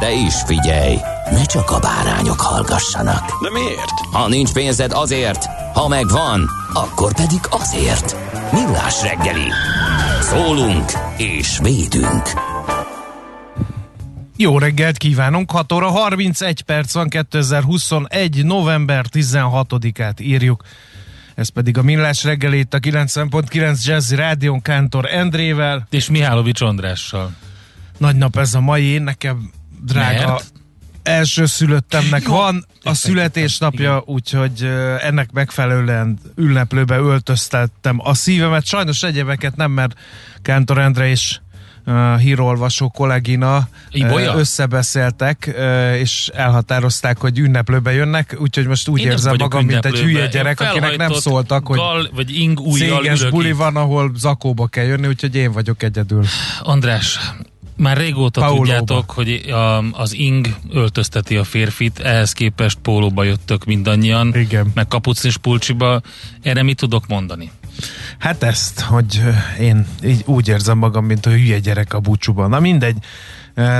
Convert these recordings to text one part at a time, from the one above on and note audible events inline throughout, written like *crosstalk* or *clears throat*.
De is figyelj, ne csak a bárányok hallgassanak. De miért? Ha nincs pénzed azért, ha megvan, akkor pedig azért. Millás reggeli. Szólunk és védünk. Jó reggelt kívánunk, 6 óra 31 perc van, 2021. november 16-át írjuk. Ez pedig a Millás reggelét a 90.9 Jazzy Rádion Kántor Endrével. És Mihálovics Andrással. Nagy nap ez a mai, nekem drága Mert? első szülöttemnek van a születésnapja, úgyhogy ennek megfelelően ünneplőbe öltöztettem a szívemet. Sajnos egyebeket nem, mert Kántor Endre és uh, hírolvasó kollégina Ibolya? összebeszéltek, ö, és elhatározták, hogy ünneplőbe jönnek, úgyhogy most úgy Én érzem magam, mint egy hülye gyerek, akinek nem szóltak, hogy gal, vagy ing céges buli itt. van, ahol zakóba kell jönni, úgyhogy én vagyok egyedül. András, már régóta Paulóba. tudjátok, hogy a, az ing öltözteti a férfit, ehhez képest pólóba jöttök mindannyian, Igen. meg kapucnis pulcsiba. Erre mit tudok mondani? Hát ezt, hogy én így úgy érzem magam, mint a hülye gyerek a búcsúban. Na mindegy,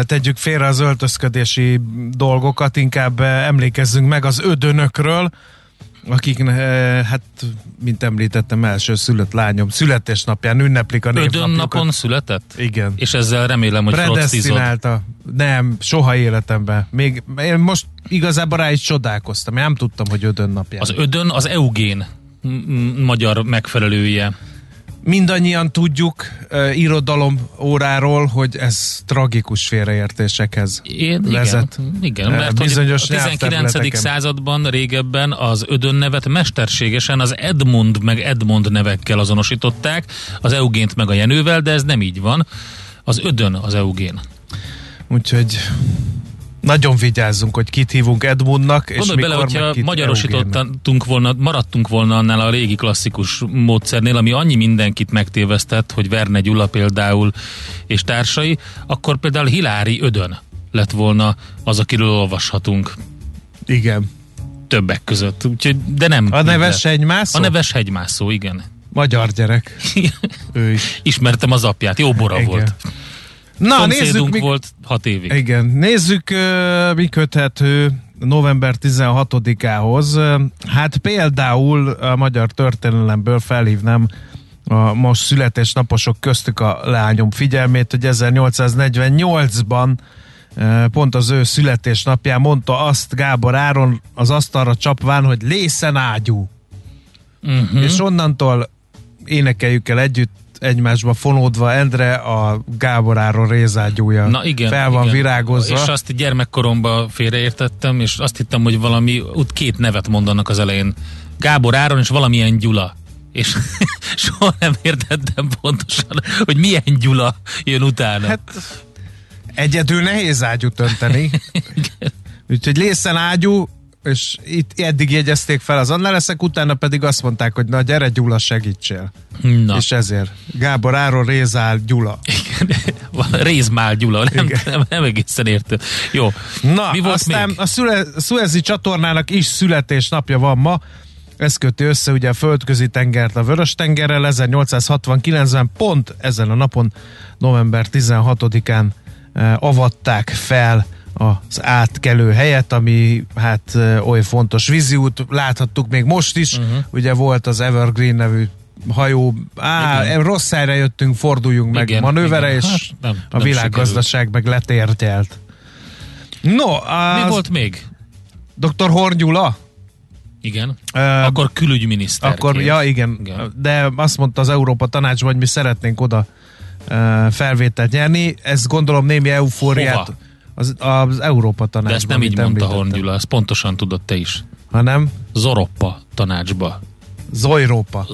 tegyük félre az öltözködési dolgokat, inkább emlékezzünk meg az ödönökről, akik, ö, hát, mint említettem, első szülött lányom születésnapján ünneplik a Ödön névnapjukat. napon született? Igen. És ezzel remélem, hogy. Predestinálta. Nem, soha életemben. Még én most igazából rá is csodálkoztam. Én nem tudtam, hogy ödön napján. Az ödön az eugén magyar megfelelője. Mindannyian tudjuk uh, irodalom óráról, hogy ez tragikus félreértésekhez Én, vezet. Igen, igen mert hogy bizonyos a 19. nyelvterületeken. században régebben az ödön nevet mesterségesen az Edmund meg Edmond nevekkel azonosították, az Eugént meg a Jenővel, de ez nem így van. Az ödön az Eugén. Úgyhogy nagyon vigyázzunk, hogy kit hívunk Edmundnak, és Gondolj mikor bele, hogyha magyarosítottunk volna, maradtunk volna annál a régi klasszikus módszernél, ami annyi mindenkit megtévesztett, hogy Verne Gyula például és társai, akkor például Hilári Ödön lett volna az, akiről olvashatunk Igen. többek között. Úgyhogy, de nem. A neves lett. egymászó? A neves hegymászó, igen. Magyar gyerek. Ő is. Ismertem az apját, jó bora Igen. volt. Na, nézzük, mi... volt hat évig. Igen, nézzük, mi köthető november 16-ához. Ö, Hát például a magyar történelemből felhívnám a most születésnaposok köztük a lányom figyelmét, hogy 1848-ban ö, pont az ő születésnapján mondta azt Gábor Áron az asztalra csapván, hogy lészen ágyú. Uh-huh. És onnantól énekeljük el együtt egymásba fonódva Endre a Gábor Áron rézágyúja Na igen. fel van igen. virágozva. És azt gyermekkoromban félreértettem, és azt hittem, hogy valami, ott két nevet mondanak az elején. Gábor Áron és valamilyen Gyula. És *laughs* soha nem értettem pontosan, hogy milyen Gyula jön utána. Hát egyedül nehéz ágyút önteni. *laughs* Úgyhogy lészen ágyú, és itt eddig jegyezték fel az annáleszek, utána pedig azt mondták, hogy na gyere Gyula, segítsél. Na. És ezért Gábor Áron Rézál Gyula. *laughs* Rézmál Gyula, nem, nem, nem egészen értem. Jó. Na, Mi volt aztán még? a szüle, Suezi csatornának is születésnapja van ma. Ez köti össze ugye a földközi tengert a vörös tengerrel 1869-ben pont ezen a napon, november 16-án eh, avatták fel az átkelő helyet, ami hát oly fontos víziút, láthattuk még most is, uh-huh. ugye volt az Evergreen nevű hajó, á, Igen. rossz helyre jöttünk, forduljunk meg Igen, manővere, igen. és Hát nem- a nem világgazdaság meg letértelt. No, Mi az volt még? Dr. Hornyula? Igen. Ö, Akkor külügyminiszter. Akkor, ja igen, Igen. de azt mondta az Európa Tanácsban, hogy mi szeretnénk oda ö, felvételt nyerni. Ez gondolom némi eufóriát Hova? Az, az Európa Tanácsban. De ezt nem így mondta. Horn Gyula, ezt pontosan tudod te is. Hanem Zoroppa tanácsba. Zojrópa.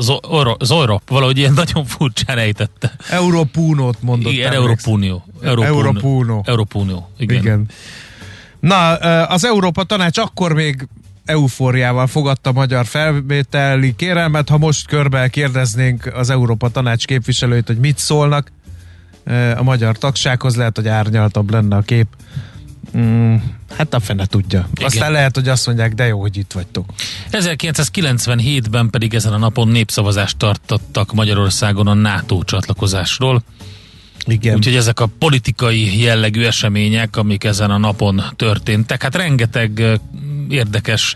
Zojrop, valahogy ilyen nagyon furcsán ejtette. Európúnót mondott. Igen, emlékszem. Európunió. Európunió. Európunió, igen. Igen. Na, az Európa Tanács akkor még eufóriával fogadta magyar felvételi kérelmet, ha most körbe kérdeznénk az Európa Tanács képviselőit, hogy mit szólnak a magyar tagsághoz, lehet, hogy árnyaltabb lenne a kép. Mm, hát a fene tudja. Igen. Aztán lehet, hogy azt mondják, de jó, hogy itt vagytok. 1997-ben pedig ezen a napon népszavazást tartottak Magyarországon a NATO csatlakozásról. Igen. Úgyhogy ezek a politikai jellegű események, amik ezen a napon történtek, hát rengeteg érdekes,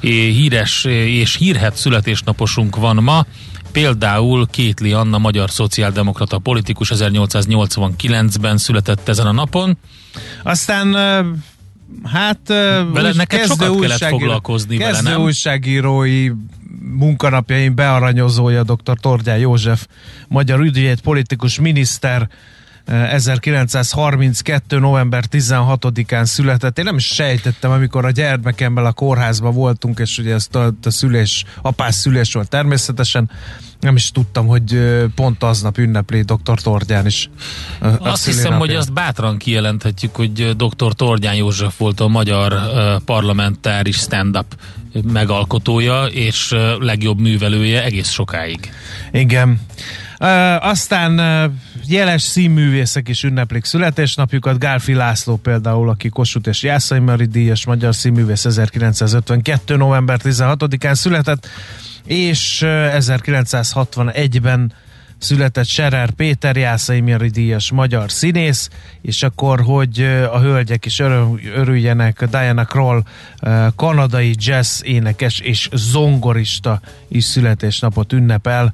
híres és hírhet születésnaposunk van ma. Például Kétli Anna, magyar szociáldemokrata politikus 1889-ben született ezen a napon. Aztán hát Vele neked kezdő sokat kellett újságíró- foglalkozni vele, kezdő nem? újságírói munkanapjaim bearanyozója dr. Tordján József, magyar ügyvéd, politikus miniszter, 1932. november 16-án született. Én nem is sejtettem, amikor a gyermekemmel a kórházban voltunk, és ugye ez a, a szülés, apás szülés volt természetesen, nem is tudtam, hogy pont aznap ünnepli dr. Tordján is. a- a Azt hiszem, szülinapját. hogy azt bátran kijelenthetjük, hogy dr. Tordján József volt a magyar parlamentáris stand-up megalkotója és legjobb művelője egész sokáig. Igen. Aztán jeles színművészek is ünneplik születésnapjukat. Gálfi László például, aki Kossuth és Jászai Mari díjas magyar színművész 1952. november 16-án született, és uh, 1961-ben született Serer Péter Jászai Mari díjas magyar színész, és akkor, hogy a hölgyek is örül, örüljenek, Diana Kroll kanadai jazz énekes és zongorista is születésnapot ünnepel.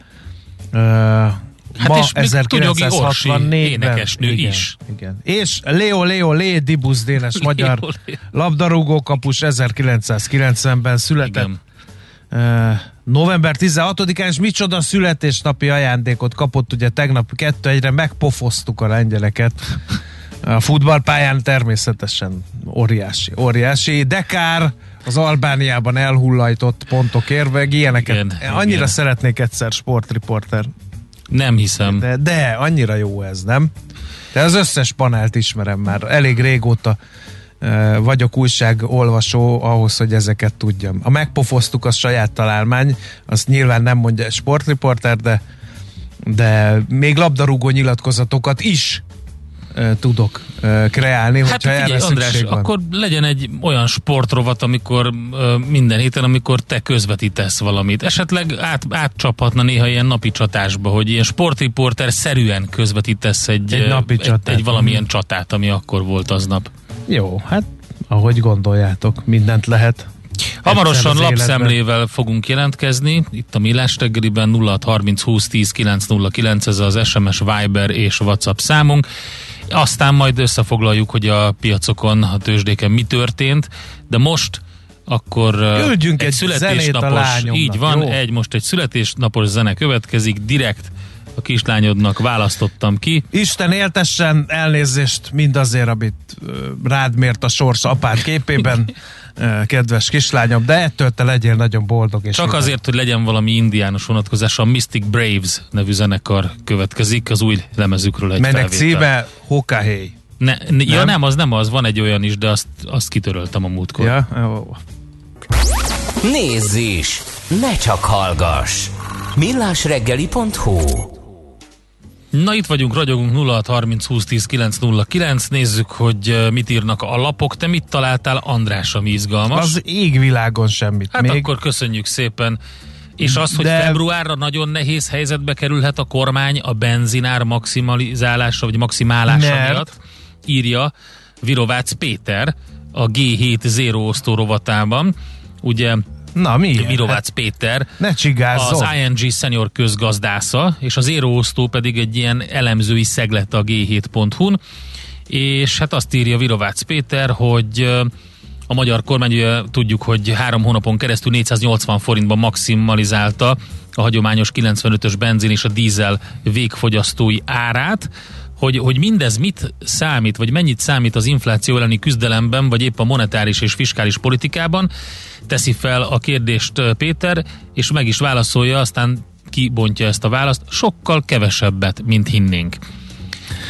Hát ma és még Tunyogi Orsi 1964-ben. énekesnő igen, is. Igen. És Leo Leo Lé Dibusz Dénes magyar Leo, Leo. labdarúgó kapus 1990-ben született. Igen. November 16-án, és micsoda születésnapi ajándékot kapott, ugye tegnap kettő egyre megpofoztuk a lengyeleket. A futballpályán természetesen óriási, óriási. Dekár az Albániában elhullajtott pontokért, meg ilyeneket. Igen, Annyira igen. szeretnék egyszer sportriporter. Nem hiszem. De, de annyira jó ez, nem? De az összes panelt ismerem már. Elég régóta uh, vagyok újságolvasó ahhoz, hogy ezeket tudjam. A megpofoztuk, az saját találmány, azt nyilván nem mondja sportriporter, de, de még labdarúgó nyilatkozatokat is tudok kreálni, Hát hogyha figyelj, erre András, van. akkor legyen egy olyan sportrovat, amikor minden héten, amikor te közvetítesz valamit. Esetleg át, átcsaphatna néha ilyen napi csatásba, hogy ilyen sportriporter szerűen közvetítesz egy, Egy napi egy, csatát. egy valamilyen csatát, ami akkor volt aznap. Jó, hát ahogy gondoljátok, mindent lehet. Hamarosan lapszemlével fogunk jelentkezni. Itt a Millás reggeliben 0630 20 10 909, ez az SMS, Viber és WhatsApp számunk. Aztán majd összefoglaljuk, hogy a piacokon, a tőzsdéken mi történt, de most akkor Küldjünk egy a lányomnak, így van, jó? egy most egy születésnapos zene következik, direkt a kislányodnak választottam ki. Isten éltessen elnézést mindazért, amit rád mért a sors apád képében, *laughs* kedves kislányom, de ettől te legyél nagyon boldog. És Csak vidám. azért, hogy legyen valami indiános vonatkozása, a Mystic Braves nevű zenekar következik, az új lemezükről egy Melynek felvétel. szíve Hokahely. Ne, ne, ja Nem? nem, az nem az, van egy olyan is, de azt, azt kitöröltem a múltkor. Ja? Jó. Nézz is! Ne csak hallgass! millásreggeli.hu Na itt vagyunk, ragyogunk 0630 20 10 909, nézzük, hogy mit írnak a lapok. Te mit találtál, András, ami izgalmas? Az égvilágon semmit. hát Még akkor köszönjük szépen. És az, hogy De- februárra nagyon nehéz helyzetbe kerülhet a kormány a benzinár maximalizálása, vagy maximálása Mert? miatt, írja Virovácz Péter a G7 Zero osztó rovatában. Ugye Na, miért? Virovácz Péter, Ne csigázzon. az ING senior közgazdásza, és az Zero Osztó pedig egy ilyen elemzői szeglet a G7.hu-n, és hát azt írja Virovácz Péter, hogy a magyar kormány, tudjuk, hogy három hónapon keresztül 480 forintban maximalizálta a hagyományos 95-ös benzin és a dízel végfogyasztói árát, hogy, hogy mindez mit számít, vagy mennyit számít az infláció elleni küzdelemben, vagy épp a monetáris és fiskális politikában, teszi fel a kérdést Péter, és meg is válaszolja, aztán kibontja ezt a választ, sokkal kevesebbet, mint hinnénk.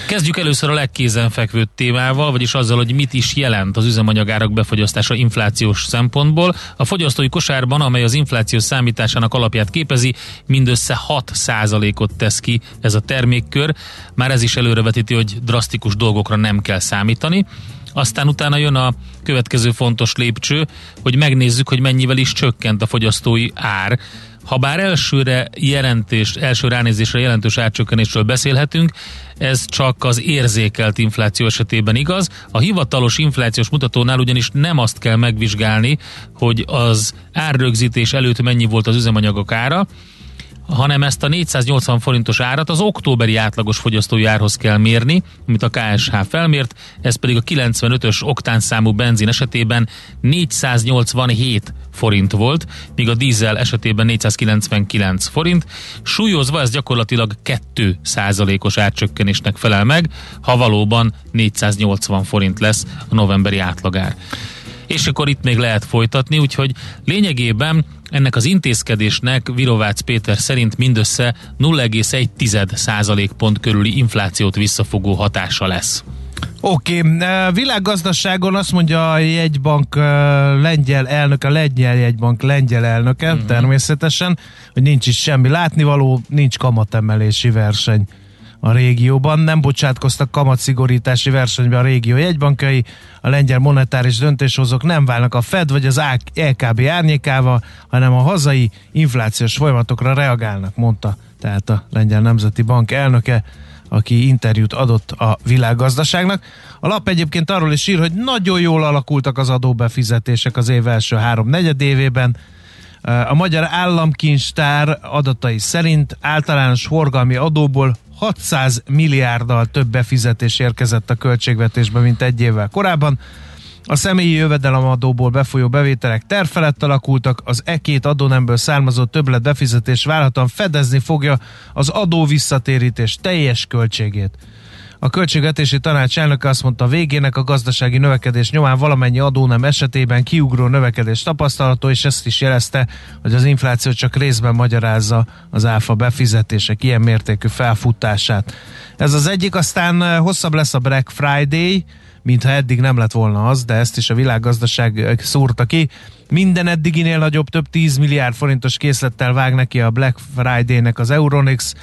Kezdjük először a legkézenfekvőbb témával, vagyis azzal, hogy mit is jelent az üzemanyagárak befogyasztása inflációs szempontból. A fogyasztói kosárban, amely az infláció számításának alapját képezi, mindössze 6%-ot tesz ki ez a termékkör. Már ez is előrevetíti, hogy drasztikus dolgokra nem kell számítani. Aztán utána jön a következő fontos lépcső, hogy megnézzük, hogy mennyivel is csökkent a fogyasztói ár. Ha bár elsőre jelentés, első ránézésre jelentős árcsökkenésről beszélhetünk, ez csak az érzékelt infláció esetében igaz. A hivatalos inflációs mutatónál ugyanis nem azt kell megvizsgálni, hogy az árrögzítés előtt mennyi volt az üzemanyagok ára, hanem ezt a 480 forintos árat az októberi átlagos fogyasztói árhoz kell mérni, amit a KSH felmért, ez pedig a 95-ös oktánszámú benzin esetében 487 forint volt, míg a dízel esetében 499 forint. Súlyozva ez gyakorlatilag 2 százalékos árcsökkenésnek felel meg, ha valóban 480 forint lesz a novemberi átlagár és akkor itt még lehet folytatni, úgyhogy lényegében ennek az intézkedésnek Virovácz Péter szerint mindössze 0,1 százalékpont körüli inflációt visszafogó hatása lesz. Oké, okay. világgazdaságon azt mondja a jegybank uh, lengyel elnöke, a lengyel jegybank lengyel elnöke, uh-huh. természetesen, hogy nincs is semmi látnivaló, nincs kamatemelési verseny a régióban. Nem bocsátkoztak kamatszigorítási versenybe a régió jegybankjai, a lengyel monetáris döntéshozók nem válnak a Fed vagy az LKB árnyékával, hanem a hazai inflációs folyamatokra reagálnak, mondta tehát a lengyel nemzeti bank elnöke aki interjút adott a világgazdaságnak. A lap egyébként arról is ír, hogy nagyon jól alakultak az adóbefizetések az év első három negyedévében. A magyar államkincstár adatai szerint általános forgalmi adóból 600 milliárddal több befizetés érkezett a költségvetésbe, mint egy évvel korábban. A személyi jövedelemadóból befolyó bevételek terfelett alakultak, az E2 adónemből származó többlet befizetés várhatóan fedezni fogja az adó visszatérítés teljes költségét. A költségvetési tanács elnöke azt mondta, végének a gazdasági növekedés nyomán valamennyi adónem esetében kiugró növekedés tapasztalható, és ezt is jelezte, hogy az infláció csak részben magyarázza az áfa befizetések ilyen mértékű felfutását. Ez az egyik, aztán hosszabb lesz a Black Friday, mintha eddig nem lett volna az, de ezt is a világgazdaság szúrta ki. Minden eddiginél nagyobb, több 10 milliárd forintos készlettel vág neki a Black Friday-nek az Euronix,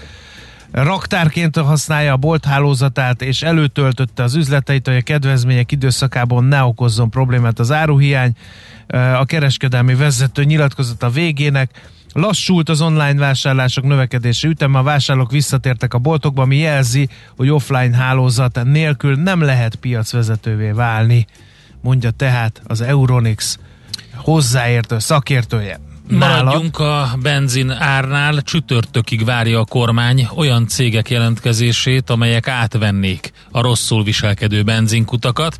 raktárként használja a bolt hálózatát, és előtöltötte az üzleteit, hogy a kedvezmények időszakában ne okozzon problémát az áruhiány. A kereskedelmi vezető nyilatkozott a végének, Lassult az online vásárlások növekedési üteme, a vásárlók visszatértek a boltokba, ami jelzi, hogy offline hálózat nélkül nem lehet piacvezetővé válni, mondja tehát az Euronix hozzáértő szakértője. Maradjunk a benzin árnál, csütörtökig várja a kormány olyan cégek jelentkezését, amelyek átvennék a rosszul viselkedő benzinkutakat.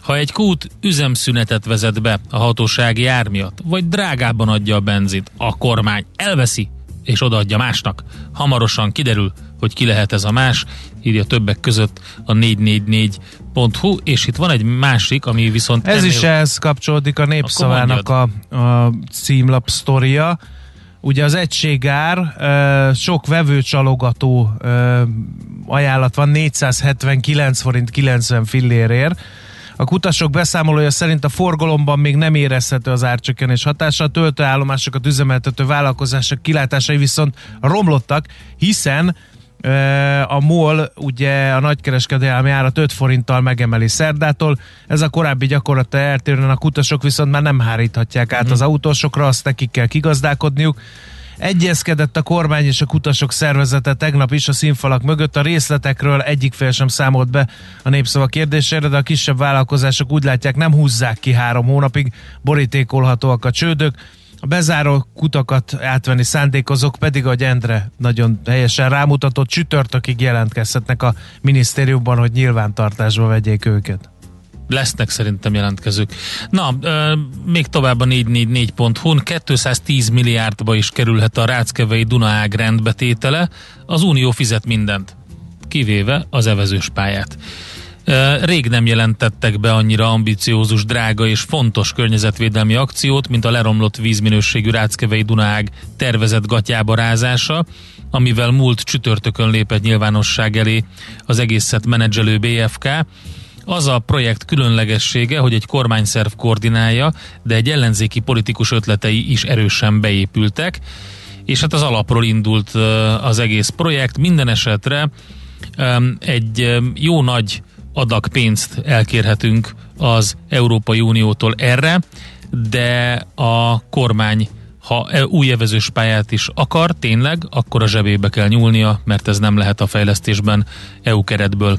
Ha egy kút üzemszünetet vezet be a hatósági ár miatt, vagy drágában adja a benzint, a kormány elveszi és odaadja másnak. Hamarosan kiderül, hogy ki lehet ez a más, írja többek között a 444.hu, és itt van egy másik, ami viszont... Ez ennél... is ehhez kapcsolódik a népszavának a, a címlap sztoria. Ugye az egységár sok vevőcsalogató ajánlat van, 479 forint 90 fillérért, a kutasok beszámolója szerint a forgalomban még nem érezhető az árcsökkenés hatása, a töltőállomásokat üzemeltető vállalkozások kilátásai viszont romlottak, hiszen a MOL ugye a nagykereskedelmi árat 5 forinttal megemeli szerdától. Ez a korábbi gyakorlata eltérően a kutasok viszont már nem háríthatják át mm. az autósokra, azt nekik kell kigazdálkodniuk. Egyezkedett a kormány és a kutasok szervezete tegnap is a színfalak mögött. A részletekről egyik fél sem számolt be a népszava kérdésére, de a kisebb vállalkozások úgy látják nem húzzák ki három hónapig, borítékolhatóak a csődök. A bezáró kutakat átvenni szándékozók pedig, ahogy Endre nagyon helyesen rámutatott, csütörtökig jelentkezhetnek a minisztériumban, hogy nyilvántartásba vegyék őket. Lesznek szerintem jelentkezők. Na, euh, még tovább a 444.hu-n 210 milliárdba is kerülhet a Ráckevei Dunaág rendbetétele. Az Unió fizet mindent, kivéve az evezős pályát. Rég nem jelentettek be annyira ambiciózus, drága és fontos környezetvédelmi akciót, mint a leromlott vízminőségű Ráckevei Dunaág tervezett gatyába rázása, amivel múlt csütörtökön lépett nyilvánosság elé az egészet menedzselő BFK. Az a projekt különlegessége, hogy egy kormányszerv koordinálja, de egy ellenzéki politikus ötletei is erősen beépültek, és hát az alapról indult az egész projekt. Minden esetre egy jó nagy adag pénzt elkérhetünk az Európai Uniótól erre, de a kormány ha e- új evezős pályát is akar, tényleg, akkor a zsebébe kell nyúlnia, mert ez nem lehet a fejlesztésben EU keretből.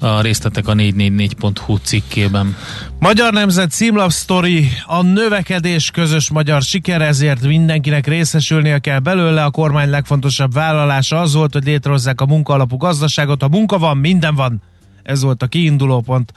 A részletek a 444.hu cikkében. Magyar Nemzet címlap sztori, a növekedés közös magyar siker, ezért mindenkinek részesülnie kell belőle. A kormány legfontosabb vállalása az volt, hogy létrehozzák a munkaalapú gazdaságot. Ha munka van, minden van ez volt a kiinduló pont.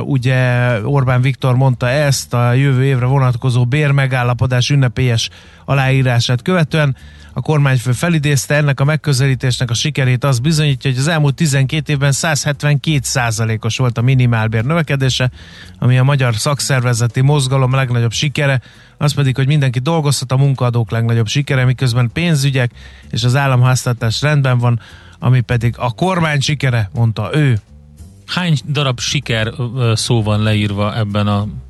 Ugye Orbán Viktor mondta ezt a jövő évre vonatkozó bérmegállapodás ünnepélyes aláírását követően. A kormányfő felidézte ennek a megközelítésnek a sikerét az bizonyítja, hogy az elmúlt 12 évben 172 os volt a minimálbér növekedése, ami a magyar szakszervezeti mozgalom legnagyobb sikere, az pedig, hogy mindenki dolgozhat, a munkaadók legnagyobb sikere, miközben pénzügyek és az államháztartás rendben van, ami pedig a kormány sikere, mondta ő. Hány darab siker szó van leírva ebben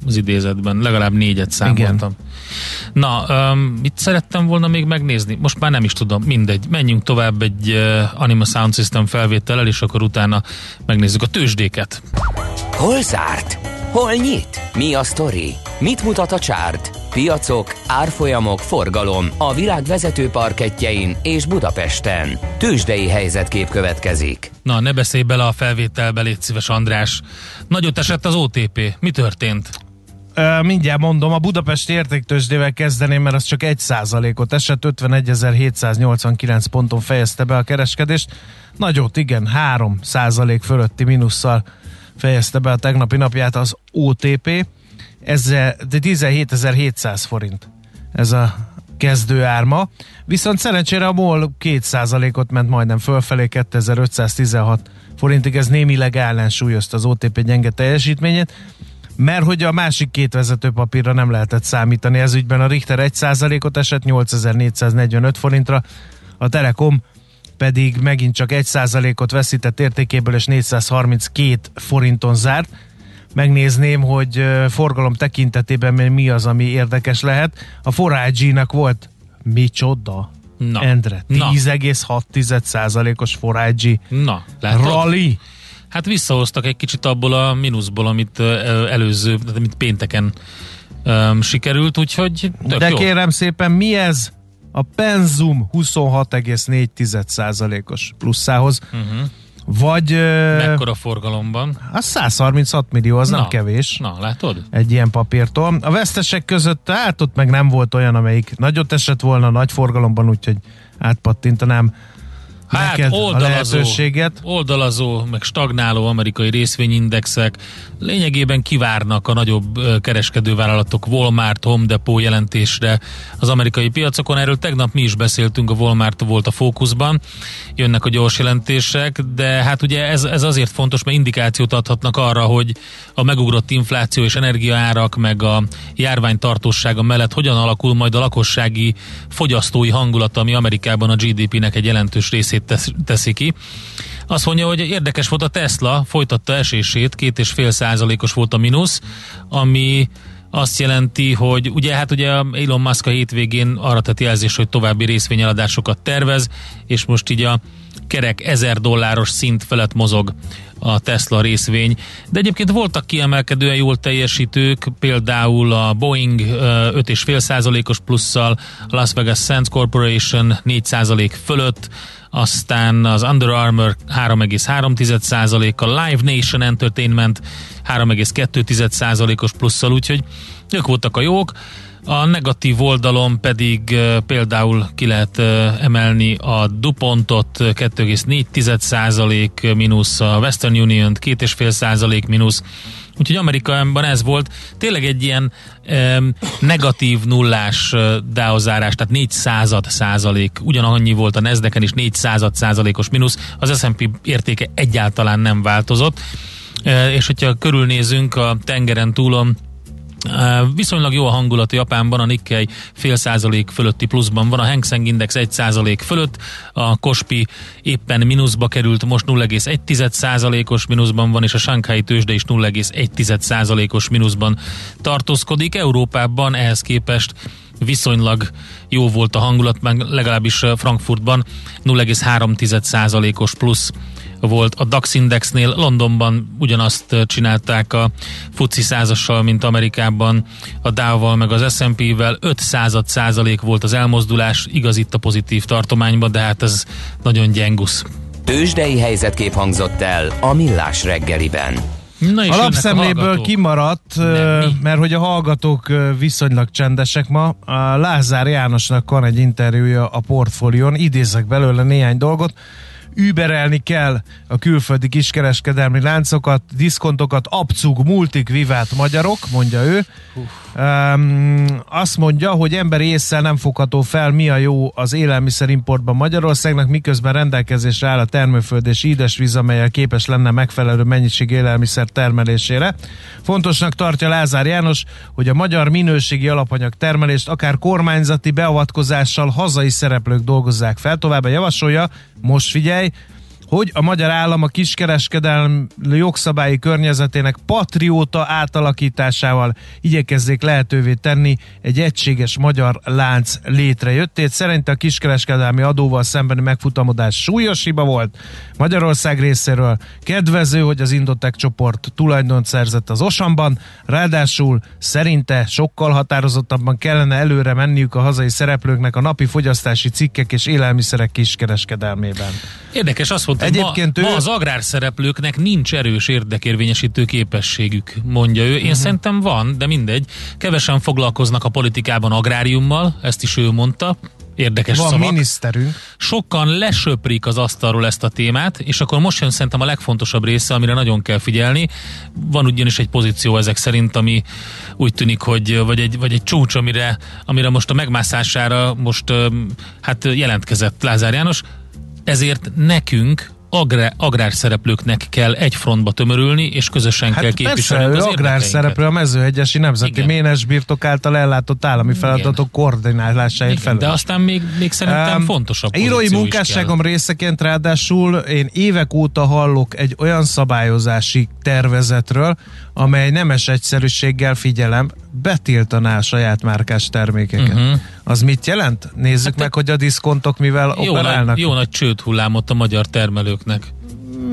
az idézetben? Legalább négyet számoltam. Igen. Na, um, mit szerettem volna még megnézni? Most már nem is tudom, mindegy. Menjünk tovább egy uh, Anima Sound System felvétellel, és akkor utána megnézzük a tőzsdéket. Hol zárt? Hol nyit? Mi a sztori? Mit mutat a csárt? Piacok, árfolyamok, forgalom a világ vezető parketjein és Budapesten. Tősdei helyzetkép következik. Na, ne beszélj bele a felvételbe, légy szíves András. Nagyot esett az OTP. Mi történt? Mindjárt mondom, a Budapesti értéktősdével kezdeném, mert az csak 1 ot esett, 51.789 ponton fejezte be a kereskedést. Nagyot, igen, 3% fölötti minusszal fejezte be a tegnapi napját az OTP. Ez 17.700 forint ez a kezdő árma. Viszont szerencsére a MOL 2%-ot ment majdnem fölfelé, 2516 forintig, ez némileg ellensúlyozta az OTP gyenge teljesítményét, mert hogy a másik két vezetőpapírra nem lehetett számítani. Ez ügyben a Richter 1%-ot esett 8445 forintra, a Telekom pedig megint csak 1%-ot veszített értékéből, és 432 forinton zárt. Megnézném, hogy forgalom tekintetében mi az, ami érdekes lehet. A Forage-nak volt micsoda? Na. Endre, 10,6%-os Forage Na, rally. Hát visszahoztak egy kicsit abból a mínuszból, amit előző, amit pénteken um, sikerült, úgyhogy De jó. kérem szépen, mi ez? A Penzum 26,4%-os plusszához. Uh-huh. Vagy... Mekkora forgalomban? A 136 millió, az na, nem kevés. Na, látod? Egy ilyen papírtól. A vesztesek között, hát ott meg nem volt olyan, amelyik nagyot esett volna nagy forgalomban, úgyhogy átpattintanám hát, neked oldalazó, a lehetőséget. Oldalazó, meg stagnáló amerikai részvényindexek lényegében kivárnak a nagyobb kereskedővállalatok Walmart, Home Depot jelentésre az amerikai piacokon. Erről tegnap mi is beszéltünk, a Walmart volt a fókuszban, jönnek a gyors jelentések, de hát ugye ez, ez azért fontos, mert indikációt adhatnak arra, hogy a megugrott infláció és energiaárak, meg a járvány tartósága mellett hogyan alakul majd a lakossági fogyasztói hangulat, ami Amerikában a GDP-nek egy jelentős részét teszi ki. Azt mondja, hogy érdekes volt a Tesla, folytatta esését, két és fél százalékos volt a mínusz, ami azt jelenti, hogy ugye hát ugye Elon Musk a hétvégén arra tett jelzés, hogy további részvényeladásokat tervez, és most így a kerek 1000 dolláros szint felett mozog a Tesla részvény. De egyébként voltak kiemelkedően jól teljesítők, például a Boeing 5,5%-os plusszal, a Las Vegas Sands Corporation 4% fölött, aztán az Under Armour 3,3%-kal, Live Nation Entertainment 3,2%-os plusszal, úgyhogy ők voltak a jók. A negatív oldalon pedig például ki lehet emelni a DuPontot 2,4% mínusz, a Western Union 2,5% mínusz, Úgyhogy Amerikában ez volt. Tényleg egy ilyen um, negatív nullás uh, tehát 4 század százalék, ugyanannyi volt a Nasdaq-en is 4 század százalékos mínusz, az S&P értéke egyáltalán nem változott, uh, és hogyha körülnézünk a tengeren túlon, Viszonylag jó a hangulat Japánban, a Nikkei fél százalék fölötti pluszban van, a Hang Seng Index egy százalék fölött, a Kospi éppen mínuszba került, most 0,1 százalékos mínuszban van, és a Shanghai tőzsde is 0,1 százalékos mínuszban tartózkodik. Európában ehhez képest viszonylag jó volt a hangulat, legalábbis Frankfurtban 0,3 százalékos plusz volt a DAX Indexnél, Londonban ugyanazt csinálták a FUCI százassal, mint Amerikában, a Dow-val meg az S&P-vel, 5 század százalék volt az elmozdulás, igaz itt a pozitív tartományban, de hát ez nagyon gyengusz. Tőzsdei helyzetkép hangzott el a Millás reggeliben. Na és a lapszemléből kimaradt, Nem, mert hogy a hallgatók viszonylag csendesek ma. A Lázár Jánosnak van egy interjúja a portfólión, idézek belőle néhány dolgot überelni kell a külföldi kiskereskedelmi láncokat, diszkontokat, abcug, multik, vivát magyarok, mondja ő. Um, azt mondja, hogy emberi észsel nem fogható fel, mi a jó az élelmiszerimportban Magyarországnak, miközben rendelkezésre áll a termőföld és édesvíz, amelyel képes lenne megfelelő mennyiség élelmiszer termelésére. Fontosnak tartja Lázár János, hogy a magyar minőségi alapanyag termelést akár kormányzati beavatkozással hazai szereplők dolgozzák fel. Továbbá javasolja, most figyelj, hogy a magyar állam a kiskereskedelmi jogszabályi környezetének patrióta átalakításával igyekezzék lehetővé tenni egy egységes magyar lánc létrejöttét. Szerinte a kiskereskedelmi adóval szembeni megfutamodás súlyos hiba volt. Magyarország részéről kedvező, hogy az Indotek csoport tulajdont szerzett az Osamban, ráadásul szerinte sokkal határozottabban kellene előre menniük a hazai szereplőknek a napi fogyasztási cikkek és élelmiszerek kiskereskedelmében. Érdekes, azt mondta, Egyébként ma, ő... ma az agrárszereplőknek nincs erős érdekérvényesítő képességük, mondja ő. Én uh-huh. szerintem van, de mindegy. Kevesen foglalkoznak a politikában agráriummal, ezt is ő mondta. Érdekes Van szavak. miniszterünk. Sokan lesöprik az asztalról ezt a témát, és akkor most jön szerintem a legfontosabb része, amire nagyon kell figyelni. Van ugyanis egy pozíció ezek szerint, ami úgy tűnik, hogy vagy egy, vagy egy csúcs, amire, amire most a megmászására most hát jelentkezett Lázár János. Ezért nekünk agrár, agrárszereplőknek kell egy frontba tömörülni, és közösen hát kell képviselni az agrárszereplő a mezőhegyesi nemzeti Igen. ménes birtok által ellátott állami feladatok Igen. koordinálásáért fel. De aztán még, még szerintem um, fontosabb Írói munkásságom részeként ráadásul én évek óta hallok egy olyan szabályozási tervezetről, amely nemes egyszerűséggel figyelem, betiltaná a saját márkás termékeket. Uh-huh. Az mit jelent? Nézzük hát meg, hogy a diszkontok mivel jó operálnak. Nagy, jó nagy csőd hullámot a magyar termelőknek.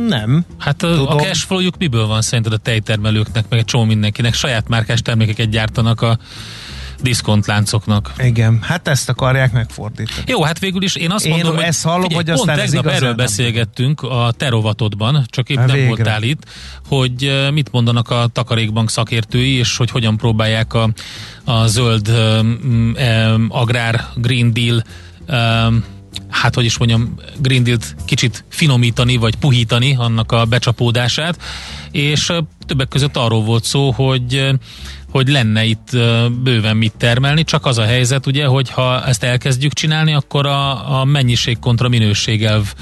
Nem. Hát a, a cashflowjuk miből van szerinted a tejtermelőknek, meg egy csomó mindenkinek? Saját márkás termékeket gyártanak a diszkontláncoknak. Igen, hát ezt akarják megfordítani. Jó, hát végül is én azt én mondom, hogy ezt hallom, figyelj, hogy aztán pont tegnap erről beszélgettünk a terovatodban, csak épp hát nem végre. voltál itt, hogy mit mondanak a takarékbank szakértői, és hogy hogyan próbálják a, a zöld um, um, agrár Green Deal um, hát hogy is mondjam, Green Deal-t kicsit finomítani, vagy puhítani annak a becsapódását, és többek között arról volt szó, hogy hogy lenne itt bőven mit termelni, csak az a helyzet ugye, hogy ha ezt elkezdjük csinálni, akkor a, a mennyiség kontra minőség elv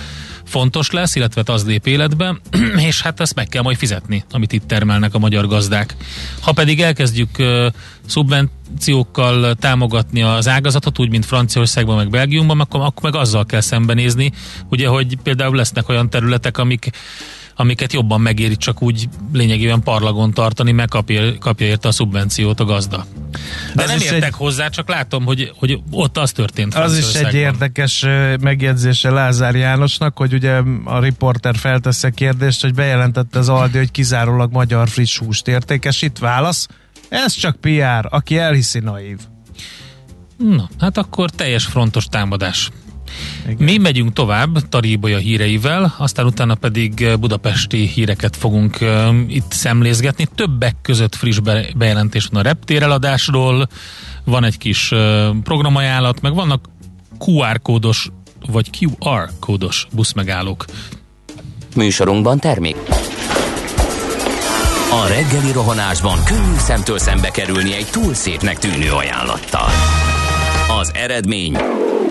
fontos lesz, illetve az lép életbe, *clears throat* és hát ezt meg kell majd fizetni, amit itt termelnek a magyar gazdák. Ha pedig elkezdjük szubvenciókkal támogatni az ágazatot, úgy, mint Franciaországban, meg Belgiumban, akkor, akkor meg azzal kell szembenézni, ugye, hogy például lesznek olyan területek, amik amiket jobban megéri csak úgy lényegében parlagon tartani, meg kapja, kapja érte a szubvenciót a gazda. De az nem értek egy... hozzá, csak látom, hogy, hogy ott az történt. Az is egy érdekes megjegyzése Lázár Jánosnak, hogy ugye a riporter feltesz a kérdést, hogy bejelentette az Aldi, hogy kizárólag magyar friss húst értékesít. Válasz? Ez csak PR, aki elhiszi naív. Na, hát akkor teljes frontos támadás. Igen. Mi megyünk tovább Taríboja híreivel, aztán utána pedig budapesti híreket fogunk uh, itt szemlézgetni. Többek között friss be- bejelentés van a reptéreladásról, van egy kis ö, programajánlat, meg vannak QR kódos vagy QR kódos buszmegállók. Műsorunkban termék. A reggeli rohanásban könnyű szemtől szembe kerülni egy túl szépnek tűnő ajánlattal. Az eredmény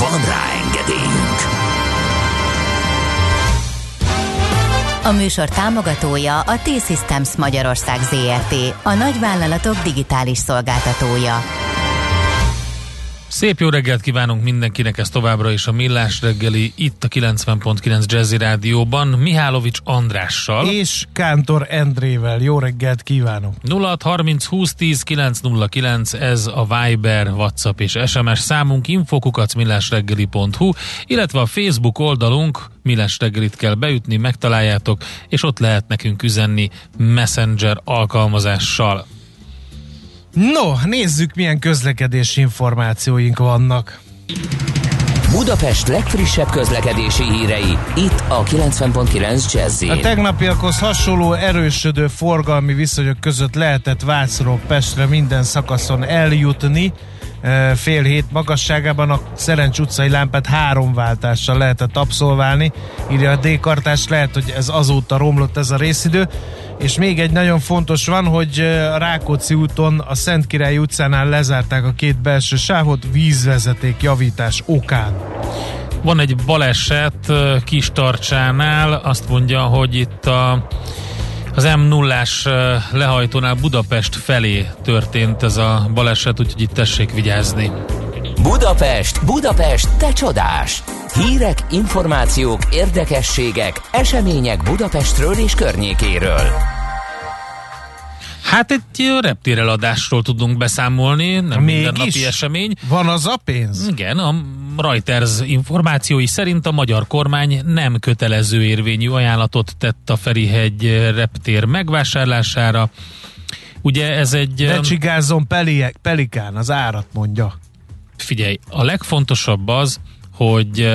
Van rá engedélyünk! A műsor támogatója a T-Systems Magyarország ZRT, a nagyvállalatok digitális szolgáltatója. Szép jó reggelt kívánunk mindenkinek, ez továbbra is a Millás reggeli, itt a 90.9 Jazzy Rádióban, Mihálovics Andrással. És Kántor Endrével. Jó reggelt kívánok! 0630 20 10 909, ez a Viber, WhatsApp és SMS számunk, infokukac millásreggeli.hu, illetve a Facebook oldalunk, Millás reggelit kell beütni, megtaláljátok, és ott lehet nekünk üzenni Messenger alkalmazással. No, nézzük milyen közlekedési információink vannak. Budapest legfrissebb közlekedési hírei, itt a 90.9 jazz A tegnapiakhoz hasonló erősödő forgalmi viszonyok között lehetett Vácról Pestre minden szakaszon eljutni. E, Fél hét magasságában a Szerencs utcai lámpát három váltással lehetett abszolválni. Írja a D-kartás, lehet, hogy ez azóta romlott ez a részidő. És még egy nagyon fontos van, hogy Rákóczi úton a Szent Király utcánál lezárták a két belső sávot vízvezeték javítás okán. Van egy baleset ö, Kis Tarcsánál, azt mondja, hogy itt a, az M0-ás ö, lehajtónál Budapest felé történt ez a baleset, úgyhogy itt tessék vigyázni. Budapest, Budapest, te csodás! Hírek, információk, érdekességek, események Budapestről és környékéről. Hát egy reptéreladásról tudunk beszámolni, nem mindennapi esemény. Van az a pénz? Igen, a Reuters információi szerint a magyar kormány nem kötelező érvényű ajánlatot tett a Ferihegy reptér megvásárlására. Ugye ez egy... Ne csigázzon peliek, pelikán, az árat mondja. Figyelj, a legfontosabb az, hogy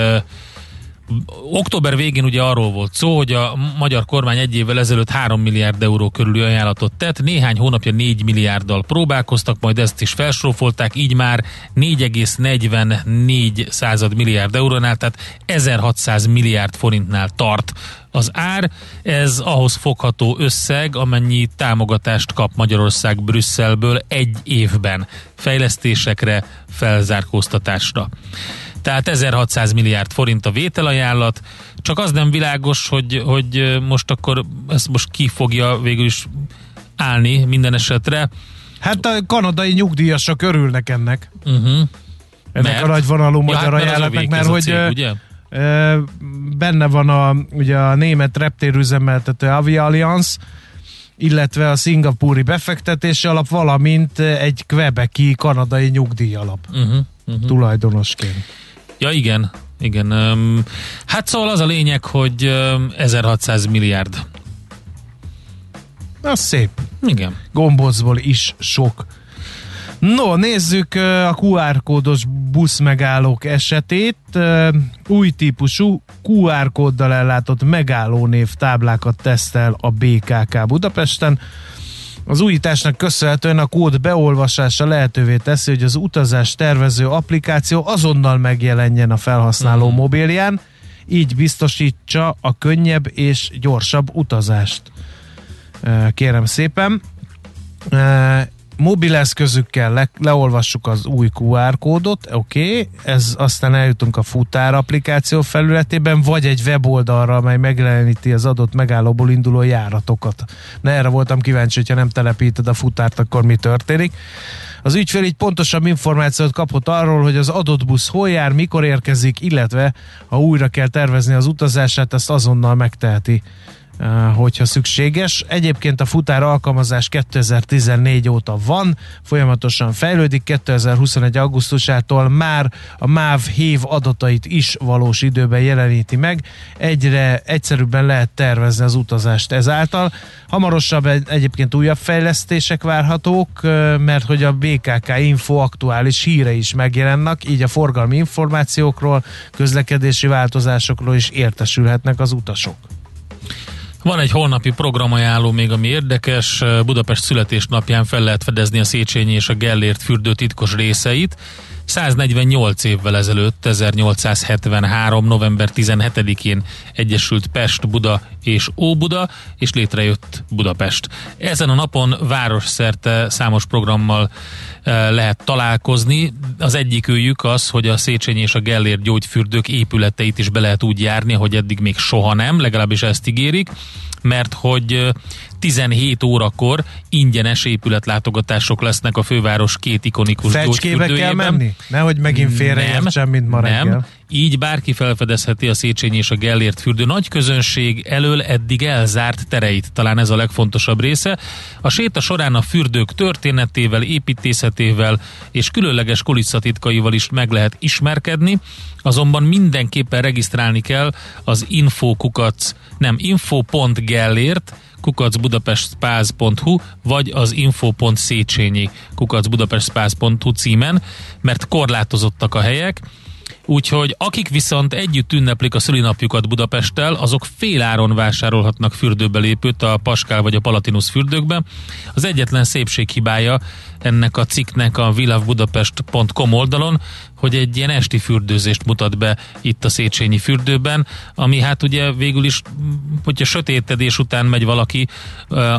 október végén ugye arról volt szó, hogy a magyar kormány egy évvel ezelőtt 3 milliárd euró körüli ajánlatot tett, néhány hónapja 4 milliárddal próbálkoztak, majd ezt is felsrófolták, így már 4,44 század milliárd eurónál, tehát 1600 milliárd forintnál tart az ár. Ez ahhoz fogható összeg, amennyi támogatást kap Magyarország Brüsszelből egy évben fejlesztésekre, felzárkóztatásra. Tehát 1600 milliárd forint a vételajánlat, csak az nem világos, hogy, hogy most akkor ezt most ki fogja végül is állni minden esetre. Hát a kanadai nyugdíjasok örülnek ennek. Uh-huh. Ennek Mert? a nagyvonalú Ja, magyar hát mert az ajánlatnak, mert hogy cég, ugye? benne van a, ugye a német reptérüzemeltető Avia Alliance, illetve a szingapúri befektetési alap, valamint egy kvebeki kanadai nyugdíjalap Uh-huh. Uh-huh. tulajdonosként. Ja, igen. Igen. Hát szóval az a lényeg, hogy öm, 1600 milliárd. Az szép. Igen. Gombócból is sok. No, nézzük a QR kódos buszmegállók esetét. Új típusú QR kóddal ellátott megállónév táblákat tesztel a BKK Budapesten. Az újításnak köszönhetően a kód beolvasása lehetővé teszi, hogy az utazás tervező applikáció azonnal megjelenjen a felhasználó Mhm. mobilján, így biztosítsa a könnyebb és gyorsabb utazást. Kérem szépen. Mobileszközükkel le, leolvassuk az új QR kódot, oké, okay. ez aztán eljutunk a futár applikáció felületében, vagy egy weboldalra, amely megjeleníti az adott megállóból induló járatokat. Na erre voltam kíváncsi, hogyha nem telepíted a futárt, akkor mi történik. Az ügyfél így pontosabb információt kapott arról, hogy az adott busz hol jár, mikor érkezik, illetve ha újra kell tervezni az utazását, ezt azonnal megteheti hogyha szükséges. Egyébként a futár alkalmazás 2014 óta van, folyamatosan fejlődik, 2021. augusztusától már a MÁV hév adatait is valós időben jeleníti meg, egyre egyszerűbben lehet tervezni az utazást ezáltal. Hamarosabb egyébként újabb fejlesztések várhatók, mert hogy a BKK Info aktuális híre is megjelennek, így a forgalmi információkról, közlekedési változásokról is értesülhetnek az utasok. Van egy holnapi programajánló még, ami érdekes. Budapest születésnapján fel lehet fedezni a Széchenyi és a Gellért fürdő titkos részeit. 148 évvel ezelőtt, 1873. november 17-én egyesült Pest, Buda és Óbuda, és létrejött Budapest. Ezen a napon városszerte számos programmal eh, lehet találkozni. Az egyik őjük az, hogy a Széchenyi és a Gellért gyógyfürdők épületeit is be lehet úgy járni, hogy eddig még soha nem, legalábbis ezt ígérik mert hogy 17 órakor ingyenes épületlátogatások lesznek a főváros két ikonikus Fecskébe kell menni? Nehogy megint félreértsem, mint ma reggel. Nem, így bárki felfedezheti a Széchenyi és a Gellért fürdő nagy közönség elől eddig elzárt tereit. Talán ez a legfontosabb része. A séta során a fürdők történetével, építészetével és különleges kulisszatitkaival is meg lehet ismerkedni, azonban mindenképpen regisztrálni kell az infokukac, nem info.gellért, kukacbudapestspáz.hu vagy az info.széchenyi kukacbudapestspáz.hu címen, mert korlátozottak a helyek, Úgyhogy akik viszont együtt ünneplik a szülinapjukat Budapesttel, azok féláron vásárolhatnak fürdőbelépőt a Paskál vagy a Palatinus fürdőkbe. Az egyetlen szépséghibája ennek a cikknek a vilavbudapest.com oldalon, hogy egy ilyen esti fürdőzést mutat be itt a Széchenyi fürdőben, ami hát ugye végül is, hogyha sötétedés után megy valaki,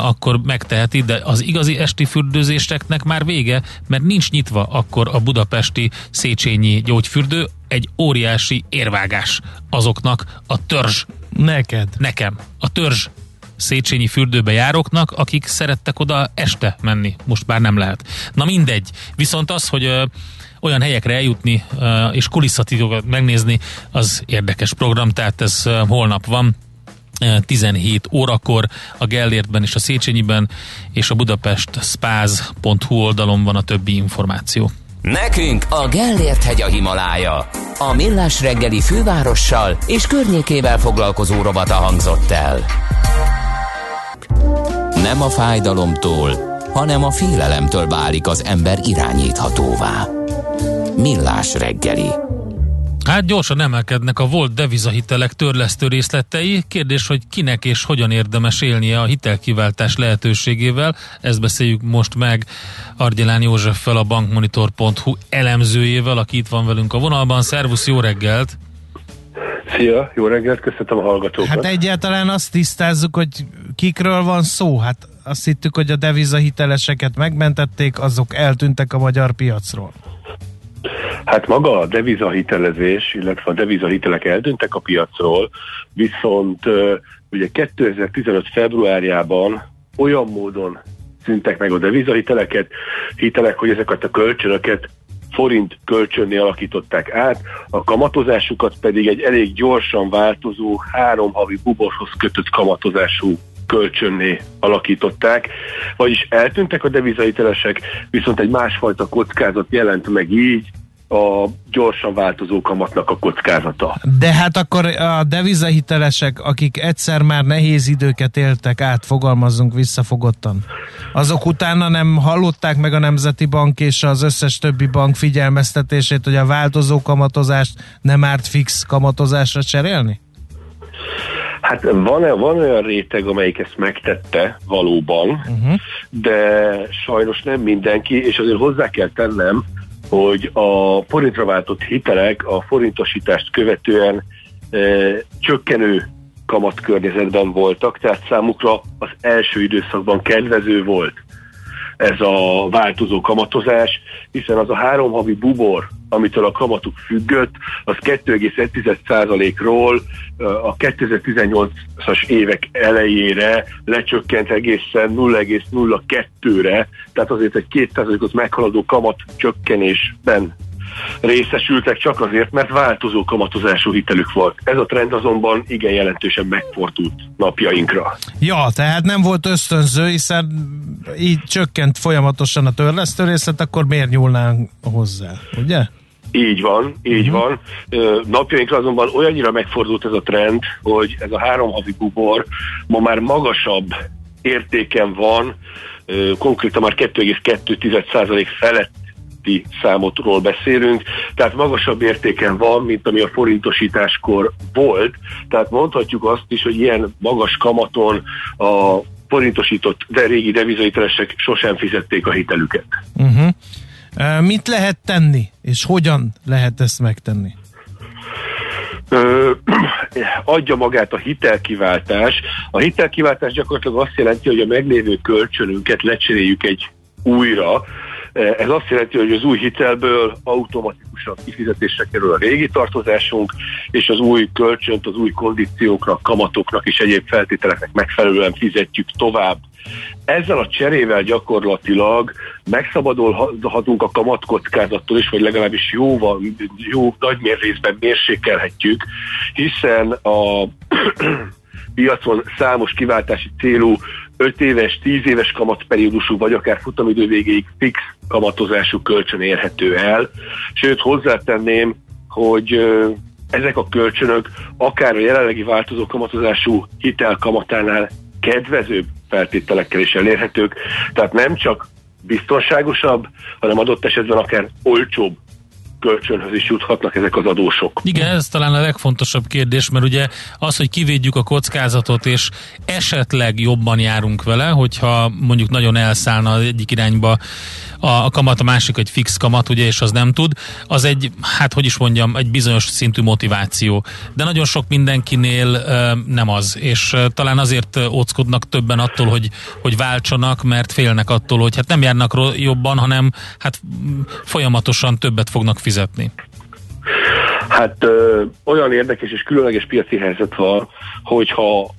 akkor megteheti, de az igazi esti fürdőzéseknek már vége, mert nincs nyitva akkor a budapesti Széchenyi gyógyfürdő, egy óriási érvágás azoknak a törzs. Neked. Nekem. A törzs Széchenyi fürdőbe járóknak, akik szerettek oda este menni. Most már nem lehet. Na mindegy. Viszont az, hogy olyan helyekre eljutni ö, és kulisszatitokat megnézni, az érdekes program, tehát ez ö, holnap van. 17 órakor a Gellértben és a Széchenyiben és a Budapest spáz.hu oldalon van a többi információ. Nekünk a Gellért hegy a Himalája. A Millás reggeli fővárossal és környékével foglalkozó robata hangzott el. Nem a fájdalomtól, hanem a félelemtől válik az ember irányíthatóvá. Millás reggeli. Hát gyorsan emelkednek a volt devizahitelek törlesztő részletei. Kérdés, hogy kinek és hogyan érdemes élnie a hitelkiváltás lehetőségével. Ezt beszéljük most meg Argyelán Józseffel, a bankmonitor.hu elemzőjével, aki itt van velünk a vonalban. Szervusz, jó reggelt! Szia, jó reggelt, köszönöm a hallgatókat. Hát egyáltalán azt tisztázzuk, hogy kikről van szó. Hát azt hittük, hogy a devizahiteleseket megmentették, azok eltűntek a magyar piacról. Hát maga a devizahitelezés, illetve a devizahitelek eltűntek a piacról, viszont ugye 2015 februárjában olyan módon szüntek meg a devizahiteleket, hitelek, hogy ezeket a kölcsönöket forint kölcsönné alakították át, a kamatozásukat pedig egy elég gyorsan változó három havi buborhoz kötött kamatozású kölcsönné alakították, vagyis eltűntek a devizahitelesek, viszont egy másfajta kockázat jelent meg így, a gyorsan változó kamatnak a kockázata. De hát akkor a devizahitelesek, akik egyszer már nehéz időket éltek át, fogalmazzunk visszafogottan, azok utána nem hallották meg a Nemzeti Bank és az összes többi bank figyelmeztetését, hogy a változó kamatozást nem árt fix kamatozásra cserélni? Hát van, van olyan réteg, amelyik ezt megtette valóban, uh-huh. de sajnos nem mindenki, és azért hozzá kell tennem, hogy a forintra váltott hitelek a forintosítást követően e, csökkenő kamatkörnyezetben voltak, tehát számukra az első időszakban kedvező volt ez a változó kamatozás, hiszen az a három havi bubor, amitől a kamatuk függött, az 2,1%-ról a 2018-as évek elejére lecsökkent egészen 0,02-re, tehát azért egy 2%-ot meghaladó kamat csökkenésben részesültek csak azért, mert változó kamatozású hitelük volt. Ez a trend azonban igen jelentősen megfordult napjainkra. Ja, tehát nem volt ösztönző, hiszen így csökkent folyamatosan a törlesztő részlet, akkor miért nyúlnánk hozzá, ugye? Így van, így uh-huh. van. Napjainkra azonban olyannyira megfordult ez a trend, hogy ez a három havi bubor ma már magasabb értéken van, konkrétan már 2,2% feletti számotról beszélünk, tehát magasabb értéken van, mint ami a forintosításkor volt, tehát mondhatjuk azt is, hogy ilyen magas kamaton a forintosított, de régi devizaitelesek sosem fizették a hitelüket. Uh-huh. Mit lehet tenni, és hogyan lehet ezt megtenni? Ö, *clears throat* adja magát a hitelkiváltás. A hitelkiváltás gyakorlatilag azt jelenti, hogy a meglévő kölcsönünket lecseréljük egy újra. Ez azt jelenti, hogy az új hitelből automatikusan kifizetésre kerül a régi tartozásunk, és az új kölcsönt az új kondícióknak, kamatoknak és egyéb feltételeknek megfelelően fizetjük tovább. Ezzel a cserével gyakorlatilag megszabadulhatunk a kamatkockázattól is, vagy legalábbis jóval, jó nagy részben mérsékelhetjük, hiszen a *clears throat* piacon számos kiváltási célú 5 éves, 10 éves kamatperiódusú, vagy akár futamidő végéig fix kamatozású kölcsön érhető el. Sőt, hozzátenném, hogy ezek a kölcsönök akár a jelenlegi változó kamatozású hitel kamatánál kedvezőbb feltételekkel is elérhetők. Tehát nem csak biztonságosabb, hanem adott esetben akár olcsóbb kölcsönhöz is juthatnak ezek az adósok. Igen, ez talán a legfontosabb kérdés, mert ugye az, hogy kivédjük a kockázatot, és esetleg jobban járunk vele, hogyha mondjuk nagyon elszállna egyik irányba a, a kamat, a másik egy fix kamat, ugye, és az nem tud, az egy, hát hogy is mondjam, egy bizonyos szintű motiváció. De nagyon sok mindenkinél uh, nem az, és uh, talán azért óckodnak többen attól, hogy, hogy váltsanak, mert félnek attól, hogy hát nem járnak jobban, hanem hát folyamatosan többet fognak fizetni. Hát ö, olyan érdekes és különleges piaci helyzet van, hogyha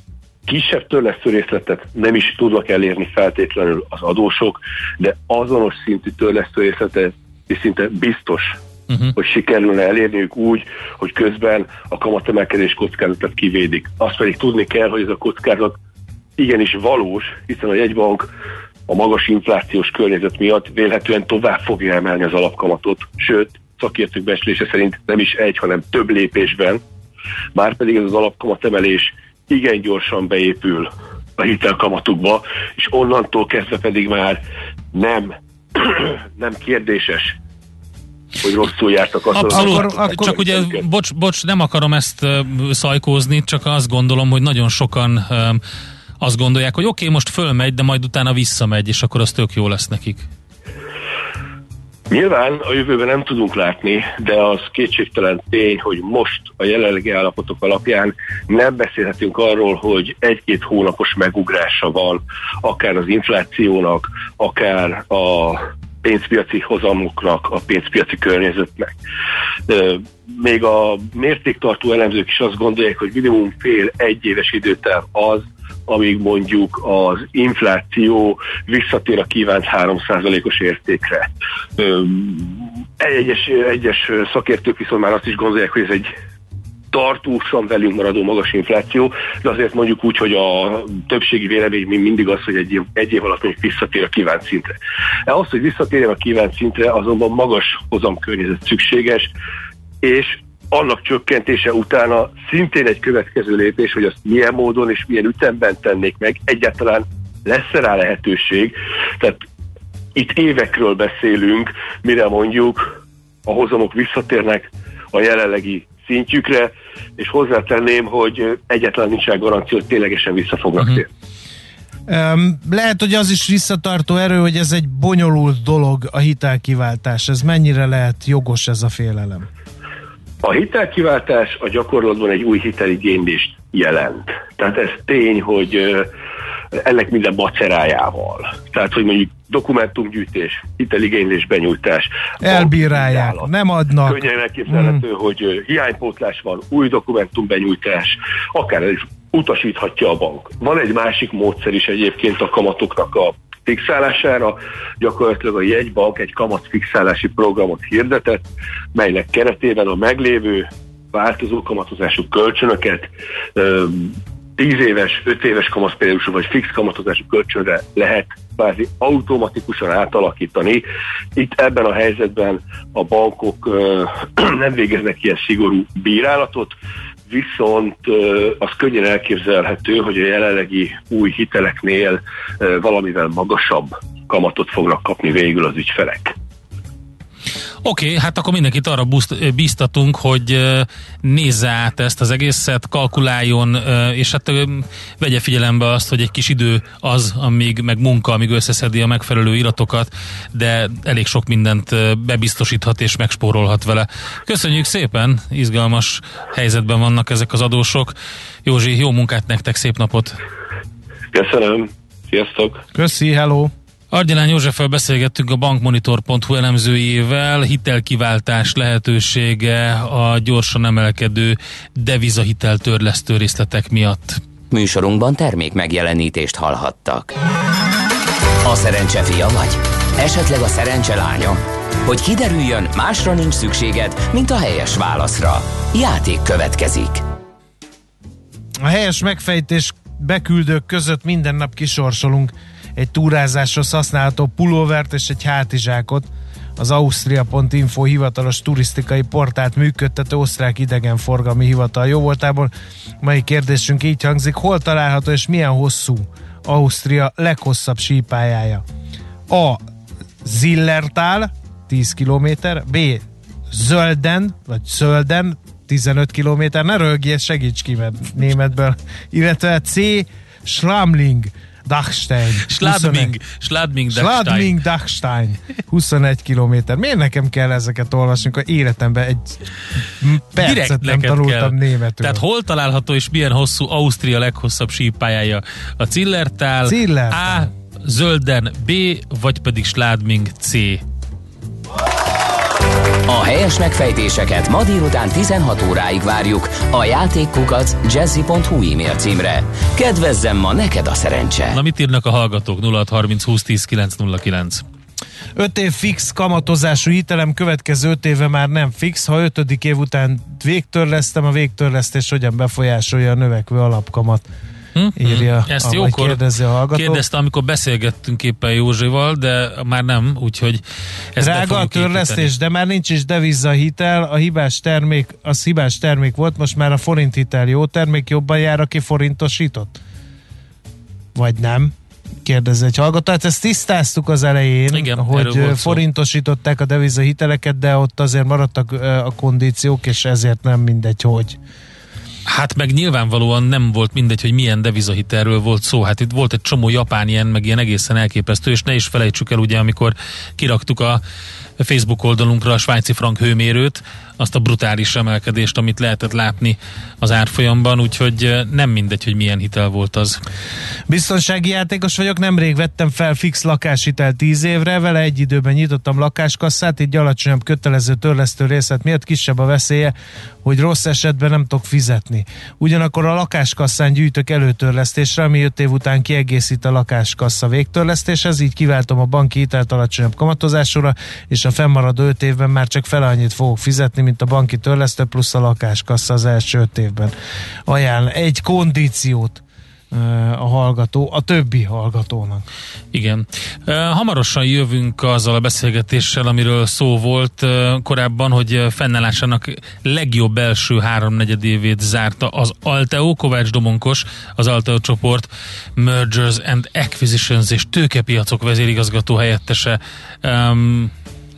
kisebb törlesztő részletet nem is tudnak elérni feltétlenül az adósok, de azonos szintű törlesztő részletet és szinte biztos, uh-huh. hogy sikerülne elérniük úgy, hogy közben a kamatemelkedés kockázatot kivédik. Azt pedig tudni kell, hogy ez a kockázat igenis valós, hiszen a jegybank a magas inflációs környezet miatt vélhetően tovább fogja emelni az alapkamatot, sőt, szakértők becslése szerint nem is egy, hanem több lépésben, már pedig ez az alapkamatemelés igen gyorsan beépül a hitelkamatukba, és onnantól kezdve pedig már nem, *clears throat* nem kérdéses, hogy rosszul jártak. Abszolút, akkor, akkor, csak ugye, bocs, bocs, nem akarom ezt uh, szajkózni, csak azt gondolom, hogy nagyon sokan uh, azt gondolják, hogy oké, okay, most fölmegy, de majd utána visszamegy, és akkor az tök jó lesz nekik. Nyilván a jövőben nem tudunk látni, de az kétségtelen tény, hogy most a jelenlegi állapotok alapján nem beszélhetünk arról, hogy egy-két hónapos megugrása van, akár az inflációnak, akár a pénzpiaci hozamoknak, a pénzpiaci környezetnek. Még a mértéktartó elemzők is azt gondolják, hogy minimum fél egy éves időterv az, amíg mondjuk az infláció visszatér a kívánt 3%-os értékre. Egyes, egyes szakértők viszont már azt is gondolják, hogy ez egy tartósan velünk maradó magas infláció, de azért mondjuk úgy, hogy a többségi vélemény mindig az, hogy egy év, egy év alatt mondjuk visszatér a kívánt szintre. Ahhoz, hogy visszatérjen a kívánt szintre, azonban magas hozamkörnyezet szükséges, és annak csökkentése utána szintén egy következő lépés, hogy azt milyen módon és milyen ütemben tennék meg, egyáltalán lesz rá lehetőség. Tehát itt évekről beszélünk, mire mondjuk a hozamok visszatérnek a jelenlegi szintjükre, és hozzátenném, hogy egyetlen nincs garancia, hogy ténylegesen vissza fognak uh-huh. térni. Um, lehet, hogy az is visszatartó erő, hogy ez egy bonyolult dolog a hitelkiváltás. Ez mennyire lehet jogos ez a félelem? A hitelkiváltás a gyakorlatban egy új hiteligénylést jelent. Tehát ez tény, hogy ennek minden macerájával. Tehát, hogy mondjuk dokumentumgyűjtés, hiteligénylés benyújtás. Elbírálják, nem adnak. Könnyen elképzelhető, mm. hogy hiánypótlás van, új dokumentumbenyújtás, akár el is utasíthatja a bank. Van egy másik módszer is egyébként a kamatoknak a fixálására. Gyakorlatilag a jegybank egy kamatfixálási programot hirdetett, melynek keretében a meglévő változó kamatozású kölcsönöket 10 éves, 5 éves kamaszperiódusú vagy fix kamatozású kölcsönre lehet kvázi automatikusan átalakítani. Itt ebben a helyzetben a bankok *clears throat* nem végeznek ilyen szigorú bírálatot, viszont az könnyen elképzelhető, hogy a jelenlegi új hiteleknél valamivel magasabb kamatot fognak kapni végül az ügyfelek. Oké, okay, hát akkor mindenkit arra bíztatunk, hogy nézze át ezt az egészet, kalkuláljon, és hát vegye figyelembe azt, hogy egy kis idő az, amíg meg munka, amíg összeszedi a megfelelő iratokat, de elég sok mindent bebiztosíthat és megspórolhat vele. Köszönjük szépen, izgalmas helyzetben vannak ezek az adósok. Józsi, jó munkát nektek, szép napot! Köszönöm, sziasztok! Köszi, hello! Argyalán Józseffel beszélgettünk a bankmonitor.hu elemzőjével, hitelkiváltás lehetősége a gyorsan emelkedő devizahitel törlesztő részletek miatt. Műsorunkban termék megjelenítést hallhattak. A szerencse fia vagy? Esetleg a szerencse lánya? Hogy kiderüljön, másra nincs szükséged, mint a helyes válaszra. Játék következik. A helyes megfejtés beküldők között minden nap kisorsolunk egy túrázáshoz használható pulóvert és egy hátizsákot. Az Austria.info hivatalos turisztikai portált működtető osztrák idegenforgalmi hivatal jó voltából. Mai kérdésünk így hangzik, hol található és milyen hosszú Ausztria leghosszabb sípájája? A. Zillertal 10 km, B. Zölden, vagy Zölden 15 km, ne rögjél, segíts ki, mert németből, illetve C. Schramling Dachstein. Schladming, Schladming, Dachstein. Schladming, Dachstein. 21 kilométer. Miért nekem kell ezeket olvasni, amikor életemben egy percet Direkt nem tanultam kell. németül. Tehát hol található és milyen hosszú Ausztria leghosszabb sípájája? A Zillertal, Zillertal. A, Zölden B, vagy pedig Schladming C. A helyes megfejtéseket ma délután 16 óráig várjuk a játékkukac jazzy.hu e-mail címre. Kedvezzem ma neked a szerencse! Na mit írnak a hallgatók 0630 20 10 909? 5 év fix kamatozású hitelem, következő 5 éve már nem fix. Ha 5. év után végtörlesztem, a végtörlesztés hogyan befolyásolja a növekvő alapkamat? Hm? írja, hm. Ezt jókor kérdezi a hallgató. kérdezte, amikor beszélgettünk éppen Józsival, de már nem, úgyhogy ez Drága a törlesztés, de már nincs is deviza hitel, a hibás termék, az hibás termék volt, most már a forint hitel jó termék, jobban jár, aki forintosított? Vagy nem? kérdez egy hallgató. Hát ezt tisztáztuk az elején, Igen, hogy forintosították a deviza hiteleket, de ott azért maradtak a kondíciók, és ezért nem mindegy, hogy. Hát meg nyilvánvalóan nem volt mindegy, hogy milyen devizahitelről volt szó. Hát itt volt egy csomó japán ilyen, meg ilyen egészen elképesztő, és ne is felejtsük el ugye, amikor kiraktuk a Facebook oldalunkra a svájci frank hőmérőt, azt a brutális emelkedést, amit lehetett látni az árfolyamban, úgyhogy nem mindegy, hogy milyen hitel volt az. Biztonsági játékos vagyok, nemrég vettem fel fix lakáshitel 10 évre, vele egy időben nyitottam lakáskasszát, így alacsonyabb kötelező törlesztő részlet miatt kisebb a veszélye, hogy rossz esetben nem tudok fizetni. Ugyanakkor a lakáskasszán gyűjtök előtörlesztésre, ami 5 év után kiegészít a lakáskassa végtörlesztéshez, így kiváltom a banki hitelt alacsonyabb kamatozásúra, és a fennmaradó 5 évben már csak fel annyit fogok fizetni, mint a banki törlesztő plusz a lakáskassa az első 5 évben. Ajánl egy kondíciót a hallgató, a többi hallgatónak. Igen. Hamarosan jövünk azzal a beszélgetéssel, amiről szó volt korábban, hogy fennállásának legjobb első háromnegyed évét zárta az Alteo, Kovács Domonkos, az Alteo csoport Mergers and Acquisitions és tőkepiacok vezérigazgató helyettese.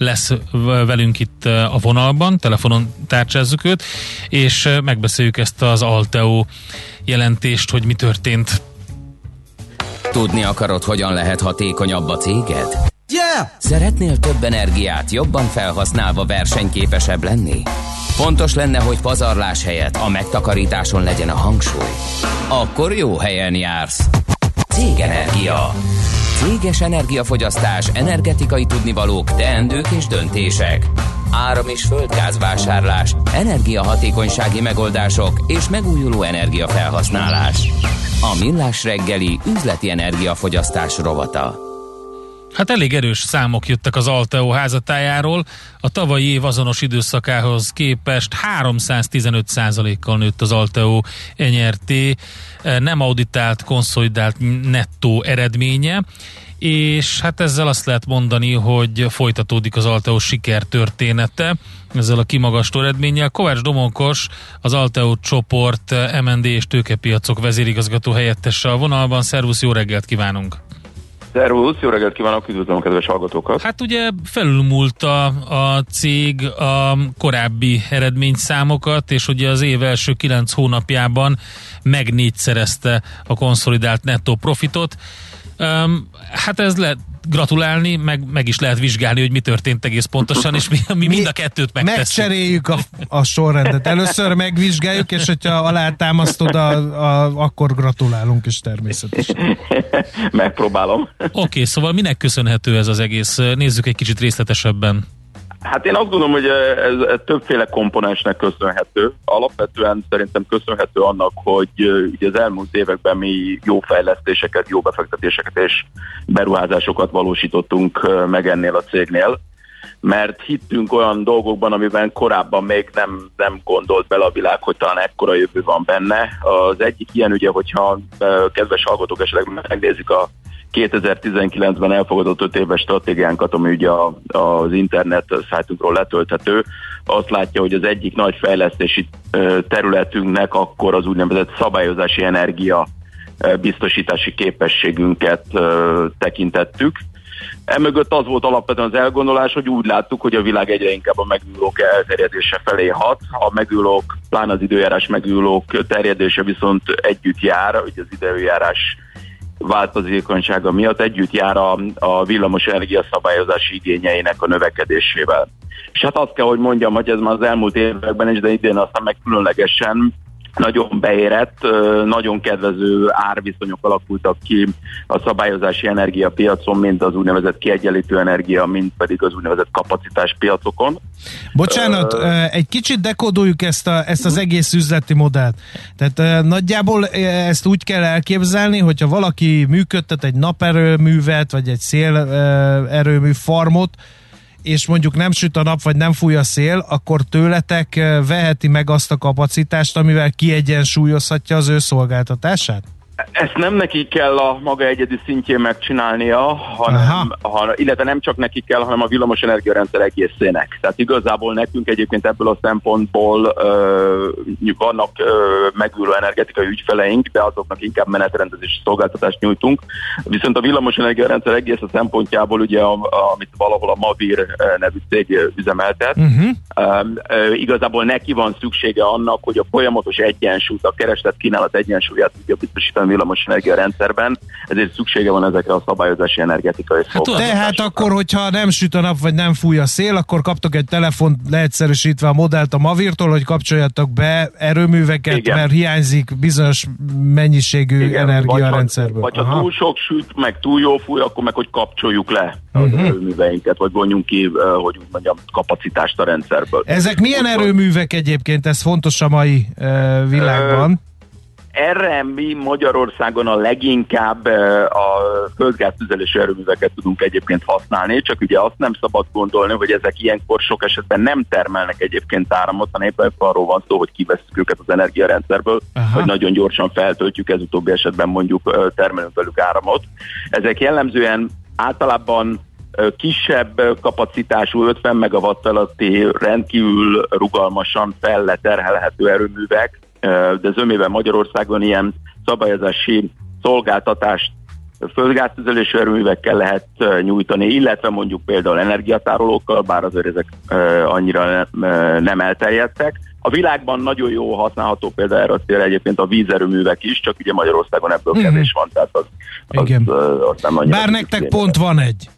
Lesz velünk itt a vonalban, telefonon tárcsázzuk őt, és megbeszéljük ezt az Alteo jelentést, hogy mi történt. Tudni akarod, hogyan lehet hatékonyabb a céged? Yeah! Szeretnél több energiát jobban felhasználva versenyképesebb lenni? Fontos lenne, hogy pazarlás helyett a megtakarításon legyen a hangsúly. Akkor jó helyen jársz. Cégenergia. Céges energiafogyasztás, energetikai tudnivalók, teendők és döntések. Áram- és földgázvásárlás, energiahatékonysági megoldások és megújuló energiafelhasználás. A Millás reggeli üzleti energiafogyasztás rovata. Hát elég erős számok jöttek az Alteo házatájáról. A tavalyi év azonos időszakához képest 315%-kal nőtt az Alteo NRT nem auditált, konszolidált nettó eredménye és hát ezzel azt lehet mondani, hogy folytatódik az Alteo siker története ezzel a kimagastó eredménnyel. Kovács Domonkos, az Alteo csoport MND és tőkepiacok vezérigazgató helyettese a vonalban. Szervusz, jó reggelt kívánunk! Szervusz, jó reggelt kívánok, üdvözlöm a kedves hallgatókat! Hát ugye felülmúlt a, a cég a korábbi eredményszámokat, és ugye az év első kilenc hónapjában megnégyszerezte a konszolidált nettó profitot. Um, hát ez lehet gratulálni, meg, meg is lehet vizsgálni, hogy mi történt egész pontosan, és mi, mi, mi mind a kettőt megtesszük. Megcseréljük a, a sorrendet. Először megvizsgáljuk, és hogyha alátámasztod, a, a, akkor gratulálunk is természetesen. Megpróbálom. Oké, okay, szóval minek köszönhető ez az egész? Nézzük egy kicsit részletesebben. Hát én azt gondolom, hogy ez, ez többféle komponensnek köszönhető. Alapvetően szerintem köszönhető annak, hogy ugye az elmúlt években mi jó fejlesztéseket, jó befektetéseket és beruházásokat valósítottunk meg ennél a cégnél mert hittünk olyan dolgokban, amiben korábban még nem, nem gondolt bele a világ, hogy talán ekkora jövő van benne. Az egyik ilyen ugye, hogyha kedves hallgatók esetleg megnézik a 2019-ben elfogadott 5 éves stratégiánkat, ami ugye az internet szájtunkról letölthető, azt látja, hogy az egyik nagy fejlesztési területünknek akkor az úgynevezett szabályozási energia biztosítási képességünket tekintettük. Emögött az volt alapvetően az elgondolás, hogy úgy láttuk, hogy a világ egyre inkább a megújulók elterjedése felé hat. A megújulók, pláne az időjárás megújulók terjedése viszont együtt jár, hogy az időjárás változékonysága miatt együtt jár a, a villamos energia szabályozási igényeinek a növekedésével. És hát azt kell, hogy mondjam, hogy ez már az elmúlt években is, de idén aztán meg különlegesen nagyon beérett, nagyon kedvező árviszonyok alakultak ki a szabályozási energiapiacon, mint az úgynevezett kiegyenlítő energia, mint pedig az úgynevezett kapacitás piacokon. Bocsánat, uh, egy kicsit dekodoljuk ezt, a, ezt az egész üzleti modellt. Tehát uh, nagyjából ezt úgy kell elképzelni, hogyha valaki működtet egy naperőművet, vagy egy szélerőmű farmot, és mondjuk nem süt a nap, vagy nem fúj a szél, akkor tőletek eh, veheti meg azt a kapacitást, amivel kiegyensúlyozhatja az ő szolgáltatását? Ezt nem neki kell a maga egyedi szintjén megcsinálnia, hanem, ha, illetve nem csak neki kell, hanem a villamos energiarendszer egészének. Tehát igazából nekünk egyébként ebből a szempontból ö, vannak ö, megülő energetikai ügyfeleink, de azoknak inkább menetrendezési szolgáltatást nyújtunk. Viszont a villamos energiarendszer egész a szempontjából ugye, a, a, amit valahol a Mavir nevű cég üzemeltet, uh-huh. ö, ö, igazából neki van szüksége annak, hogy a folyamatos egyensúlyt, a kereslet kínálat egyensúlyát tudja biztosítani villamos rendszerben, ezért szüksége van ezekre a szabályozási energetikai hát, Tehát akkor, hogyha nem süt a nap, vagy nem fúj a szél, akkor kaptok egy telefont leegyszerűsítve a modellt a Mavirtól, hogy kapcsoljatok be erőműveket, Igen. mert hiányzik bizonyos mennyiségű Igen. energia vagy, a rendszerből. Vagy ha túl sok süt, meg túl jó fúj, akkor meg hogy kapcsoljuk le uh-huh. az erőműveinket, vagy vonjunk ki, hogy úgy mondjam, kapacitást a rendszerből. Ezek milyen erőművek egyébként? Ez fontos a mai uh, világban. Erre mi Magyarországon a leginkább a földgáztüzelésű erőműveket tudunk egyébként használni, csak ugye azt nem szabad gondolni, hogy ezek ilyenkor sok esetben nem termelnek egyébként áramot, hanem éppen arról van szó, hogy kiveszünk őket az energiarendszerből, Aha. hogy nagyon gyorsan feltöltjük, ez utóbbi esetben mondjuk termelünk velük áramot. Ezek jellemzően általában kisebb kapacitású 50 megawatt alatti rendkívül rugalmasan felleterhelhető erőművek, de zömében Magyarországon ilyen szabályozási szolgáltatást földgáztüzelésű erőművekkel lehet nyújtani, illetve mondjuk például energiatárolókkal, bár azért ezek annyira nem elterjedtek. A világban nagyon jó használható például erre a célra egyébként a vízerőművek is, csak ugye Magyarországon ebből mm-hmm. kevés van, tehát az, az, Igen. az, az nem annyira. Bár nektek pont van egy.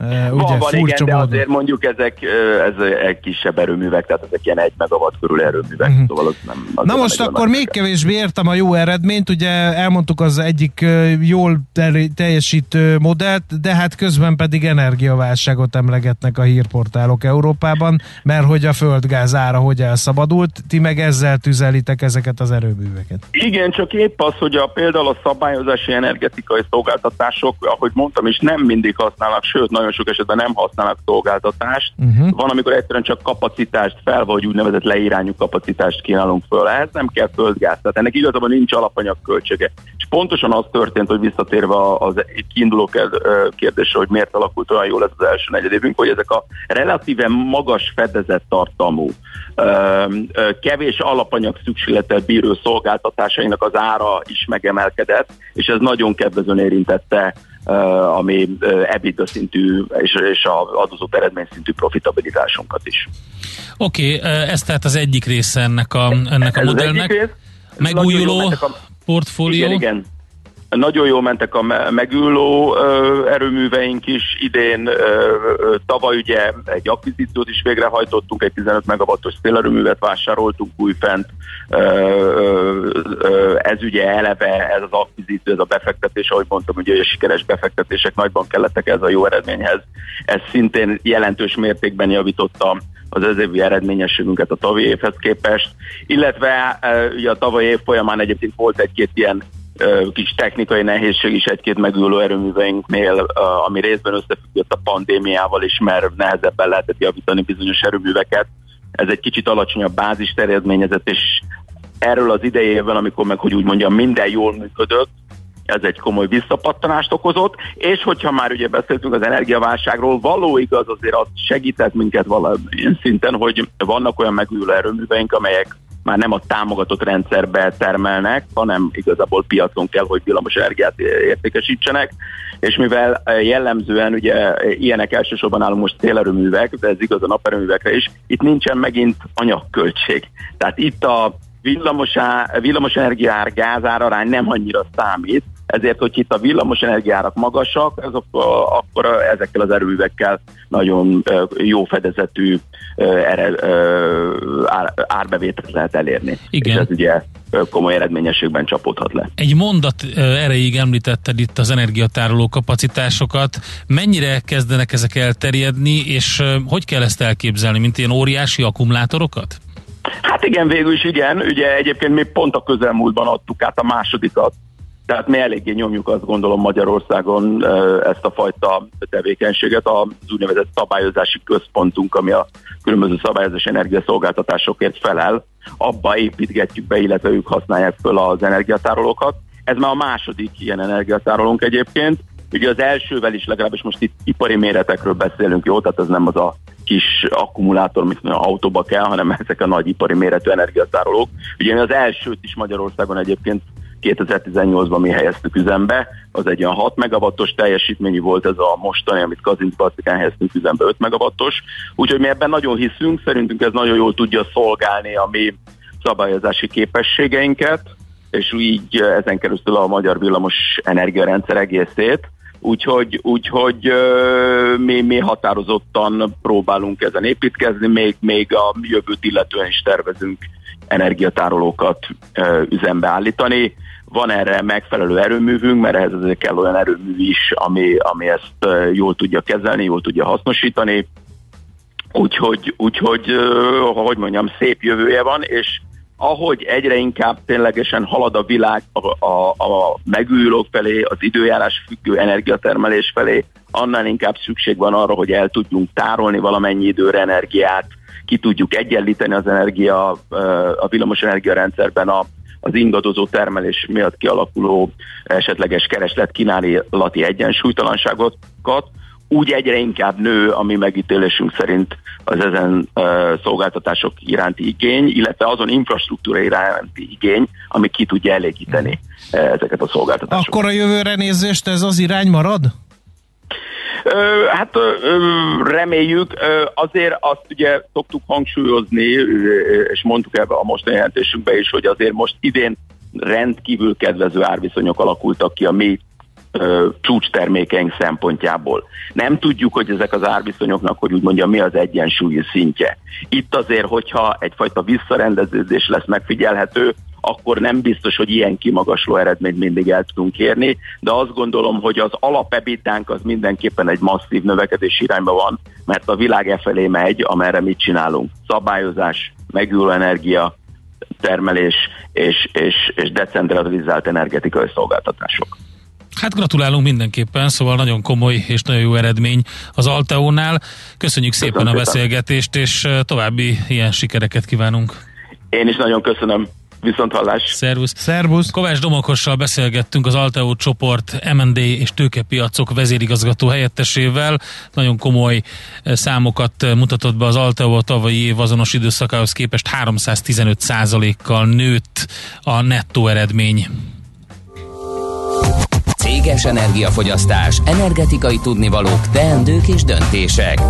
Uh, ugye, van, van, igen, de módon. azért mondjuk ezek ö, ez egy kisebb erőművek, tehát ezek ilyen egy megawatt körül erőművek, Mhm. szóval az nem... Az Na most akkor még kevésbé értem a jó eredményt, ugye elmondtuk az egyik jól tel- teljesítő modellt, de hát közben pedig energiaválságot emlegetnek a hírportálok Európában, mert hogy a földgáz ára hogy elszabadult, ti meg ezzel tüzelitek ezeket az erőműveket. Igen, csak épp az, hogy a, például a szabályozási energetikai szolgáltatások, ahogy mondtam is, nem mindig használnak, sőt, nagyon sok esetben nem használnak szolgáltatást. Uh-huh. Van, amikor egyszerűen csak kapacitást fel, vagy úgynevezett leirányú kapacitást kínálunk föl. Ehhez nem kell földgáz, tehát ennek igazából nincs alapanyag költsége. És pontosan az történt, hogy visszatérve az kiinduló kérdésre, hogy miért alakult olyan jól ez az első negyedévünk, hogy ezek a relatíve magas fedezett tartalmú, kevés alapanyag szükséglettel bíró szolgáltatásainak az ára is megemelkedett, és ez nagyon kedvezően érintette ami uh, EBITDA szintű és, és a adózott eredmény szintű profitabilitásunkat is. Oké, okay, ez tehát az egyik része ennek a, ennek a Ez az modellnek. rész. Megújuló a- portfólió. Igen, igen. Nagyon jól mentek a me- megülő ö, erőműveink is idén. Tavaly ugye egy akvizíciót is végrehajtottunk, egy 15 megawattos szélerőművet vásároltunk újfent. Ez ugye eleve, ez az akvizíció, ez a befektetés, ahogy mondtam, ugye a sikeres befektetések nagyban kellettek ez a jó eredményhez. Ez szintén jelentős mértékben javította az ez évi eredményességünket a tavalyi évhez képest, illetve ugye a tavalyi év folyamán egyébként volt egy-két ilyen kis technikai nehézség is egy-két megülő erőműveinknél, ami részben összefüggött a pandémiával is, mert nehezebben lehetett javítani bizonyos erőműveket. Ez egy kicsit alacsonyabb bázis terjedményezett, és erről az idejében, amikor meg, hogy úgy mondjam, minden jól működött, ez egy komoly visszapattanást okozott, és hogyha már ugye beszéltünk az energiaválságról, való igaz azért az segített minket valamilyen szinten, hogy vannak olyan megújuló erőműveink, amelyek már nem a támogatott rendszerbe termelnek, hanem igazából piacon kell, hogy villamos energiát értékesítsenek, és mivel jellemzően ugye ilyenek elsősorban állunk most szélerőművek, de ez igaz a naperőművekre is, itt nincsen megint anyagköltség. Tehát itt a villamos, villamos energiár gázár arány nem annyira számít, ezért, hogy itt a villamos energiárak magasak, azok, akkor ezekkel az erőművekkel nagyon jó fedezetű árbevételt lehet elérni. Igen. És ez ugye komoly eredményességben csapódhat le. Egy mondat erejéig említetted itt az energiatároló kapacitásokat. Mennyire kezdenek ezek elterjedni, és hogy kell ezt elképzelni, mint ilyen óriási akkumulátorokat? Hát igen, végül is igen. Ugye egyébként mi pont a közelmúltban adtuk át a másodikat tehát mi eléggé nyomjuk azt gondolom Magyarországon ezt a fajta tevékenységet. Az úgynevezett szabályozási központunk, ami a különböző szabályozás energiaszolgáltatásokért felel, abba építgetjük be, illetve ők használják föl az energiatárolókat. Ez már a második ilyen energiatárolónk egyébként. Ugye az elsővel is legalábbis most itt ipari méretekről beszélünk, jó? Tehát ez nem az a kis akkumulátor, amit autóba kell, hanem ezek a nagy ipari méretű energiatárolók. Ugye mi az elsőt is Magyarországon egyébként 2018-ban mi helyeztük üzembe, az egy olyan 6 megawattos teljesítményű volt ez a mostani, amit Kazincbarcikán helyeztünk üzembe 5 megawattos, úgyhogy mi ebben nagyon hiszünk, szerintünk ez nagyon jól tudja szolgálni a mi szabályozási képességeinket, és így ezen keresztül a magyar villamos energiarendszer egészét, Úgyhogy, úgyhogy mi, mi határozottan próbálunk ezen építkezni, még, még a jövőt illetően is tervezünk energiatárolókat üzembe állítani. Van erre megfelelő erőművünk, mert ehhez azért kell olyan erőmű is, ami, ami ezt jól tudja kezelni, jól tudja hasznosítani. Úgyhogy, úgyhogy hogy mondjam, szép jövője van, és ahogy egyre inkább ténylegesen halad a világ a, a, a megújulók felé, az időjárás függő energiatermelés felé, annál inkább szükség van arra, hogy el tudjunk tárolni valamennyi időre energiát, ki tudjuk egyenlíteni az energia, a villamos energiarendszerben a, az ingadozó termelés miatt kialakuló esetleges kereslet kínálati egyensúlytalanságokat, úgy egyre inkább nő a mi megítélésünk szerint az ezen uh, szolgáltatások iránti igény, illetve azon infrastruktúra iránti igény, ami ki tudja elégíteni uh, ezeket a szolgáltatásokat. Akkor a jövőre nézést ez az irány marad? Hát reméljük, azért azt ugye szoktuk hangsúlyozni, és mondtuk ebbe a mostani jelentésünkbe is, hogy azért most idén rendkívül kedvező árviszonyok alakultak ki a mi csúcstermékeink szempontjából. Nem tudjuk, hogy ezek az árviszonyoknak, hogy úgy mondjam, mi az egyensúlyi szintje. Itt azért, hogyha egyfajta visszarendeződés lesz megfigyelhető, akkor nem biztos, hogy ilyen kimagasló eredményt mindig el tudunk érni, de azt gondolom, hogy az alapebitánk az mindenképpen egy masszív növekedés irányba van, mert a világ e felé megy, amerre mit csinálunk. Szabályozás, megújuló energia, termelés és, és, és decentralizált energetikai szolgáltatások. Hát gratulálunk mindenképpen, szóval nagyon komoly és nagyon jó eredmény az Alteónál. Köszönjük szépen Köszönöm a beszélgetést, és további ilyen sikereket kívánunk. Én is nagyon köszönöm. Viszont hallás. Szervusz! Szervusz! Kovács Domokossal beszélgettünk az Alteo csoport M&A és tőkepiacok vezérigazgató helyettesével. Nagyon komoly eh, számokat eh, mutatott be az Alteo a tavalyi év azonos időszakához képest 315% kal nőtt a nettó eredmény. Céges energiafogyasztás, energetikai tudnivalók, teendők és döntések.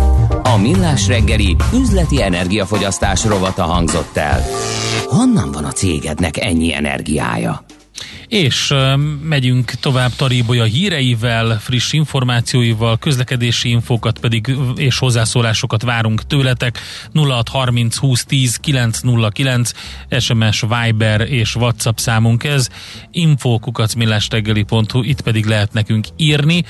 A Millás reggeli üzleti energiafogyasztás rovata hangzott el. Honnan van a cégednek ennyi energiája? És megyünk tovább Taríbolya híreivel, friss információival, közlekedési infókat pedig és hozzászólásokat várunk tőletek. 0630 20 10 909 SMS, Viber és WhatsApp számunk ez. infókukacmillástegeli.hu, itt pedig lehet nekünk írni.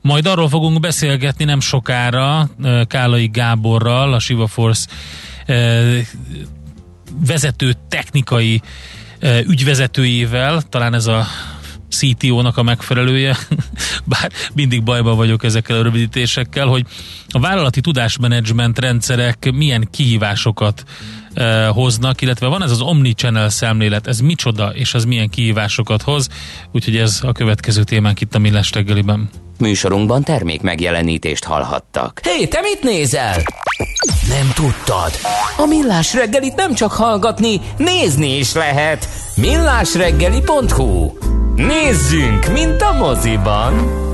Majd arról fogunk beszélgetni nem sokára Kálai Gáborral, a Shiva Force vezető technikai ügyvezetőjével, talán ez a CTO-nak a megfelelője, *laughs* bár mindig bajban vagyok ezekkel a rövidítésekkel, hogy a vállalati tudásmenedzsment rendszerek milyen kihívásokat hoznak, illetve van ez az omnichannel szemlélet, ez micsoda, és ez milyen kihívásokat hoz, úgyhogy ez a következő témánk itt a Millás reggeliben. Műsorunkban termék megjelenítést hallhattak. Hé, hey, te mit nézel? Nem tudtad? A Millás reggelit nem csak hallgatni, nézni is lehet. Millásreggeli.hu Nézzünk, mint a moziban!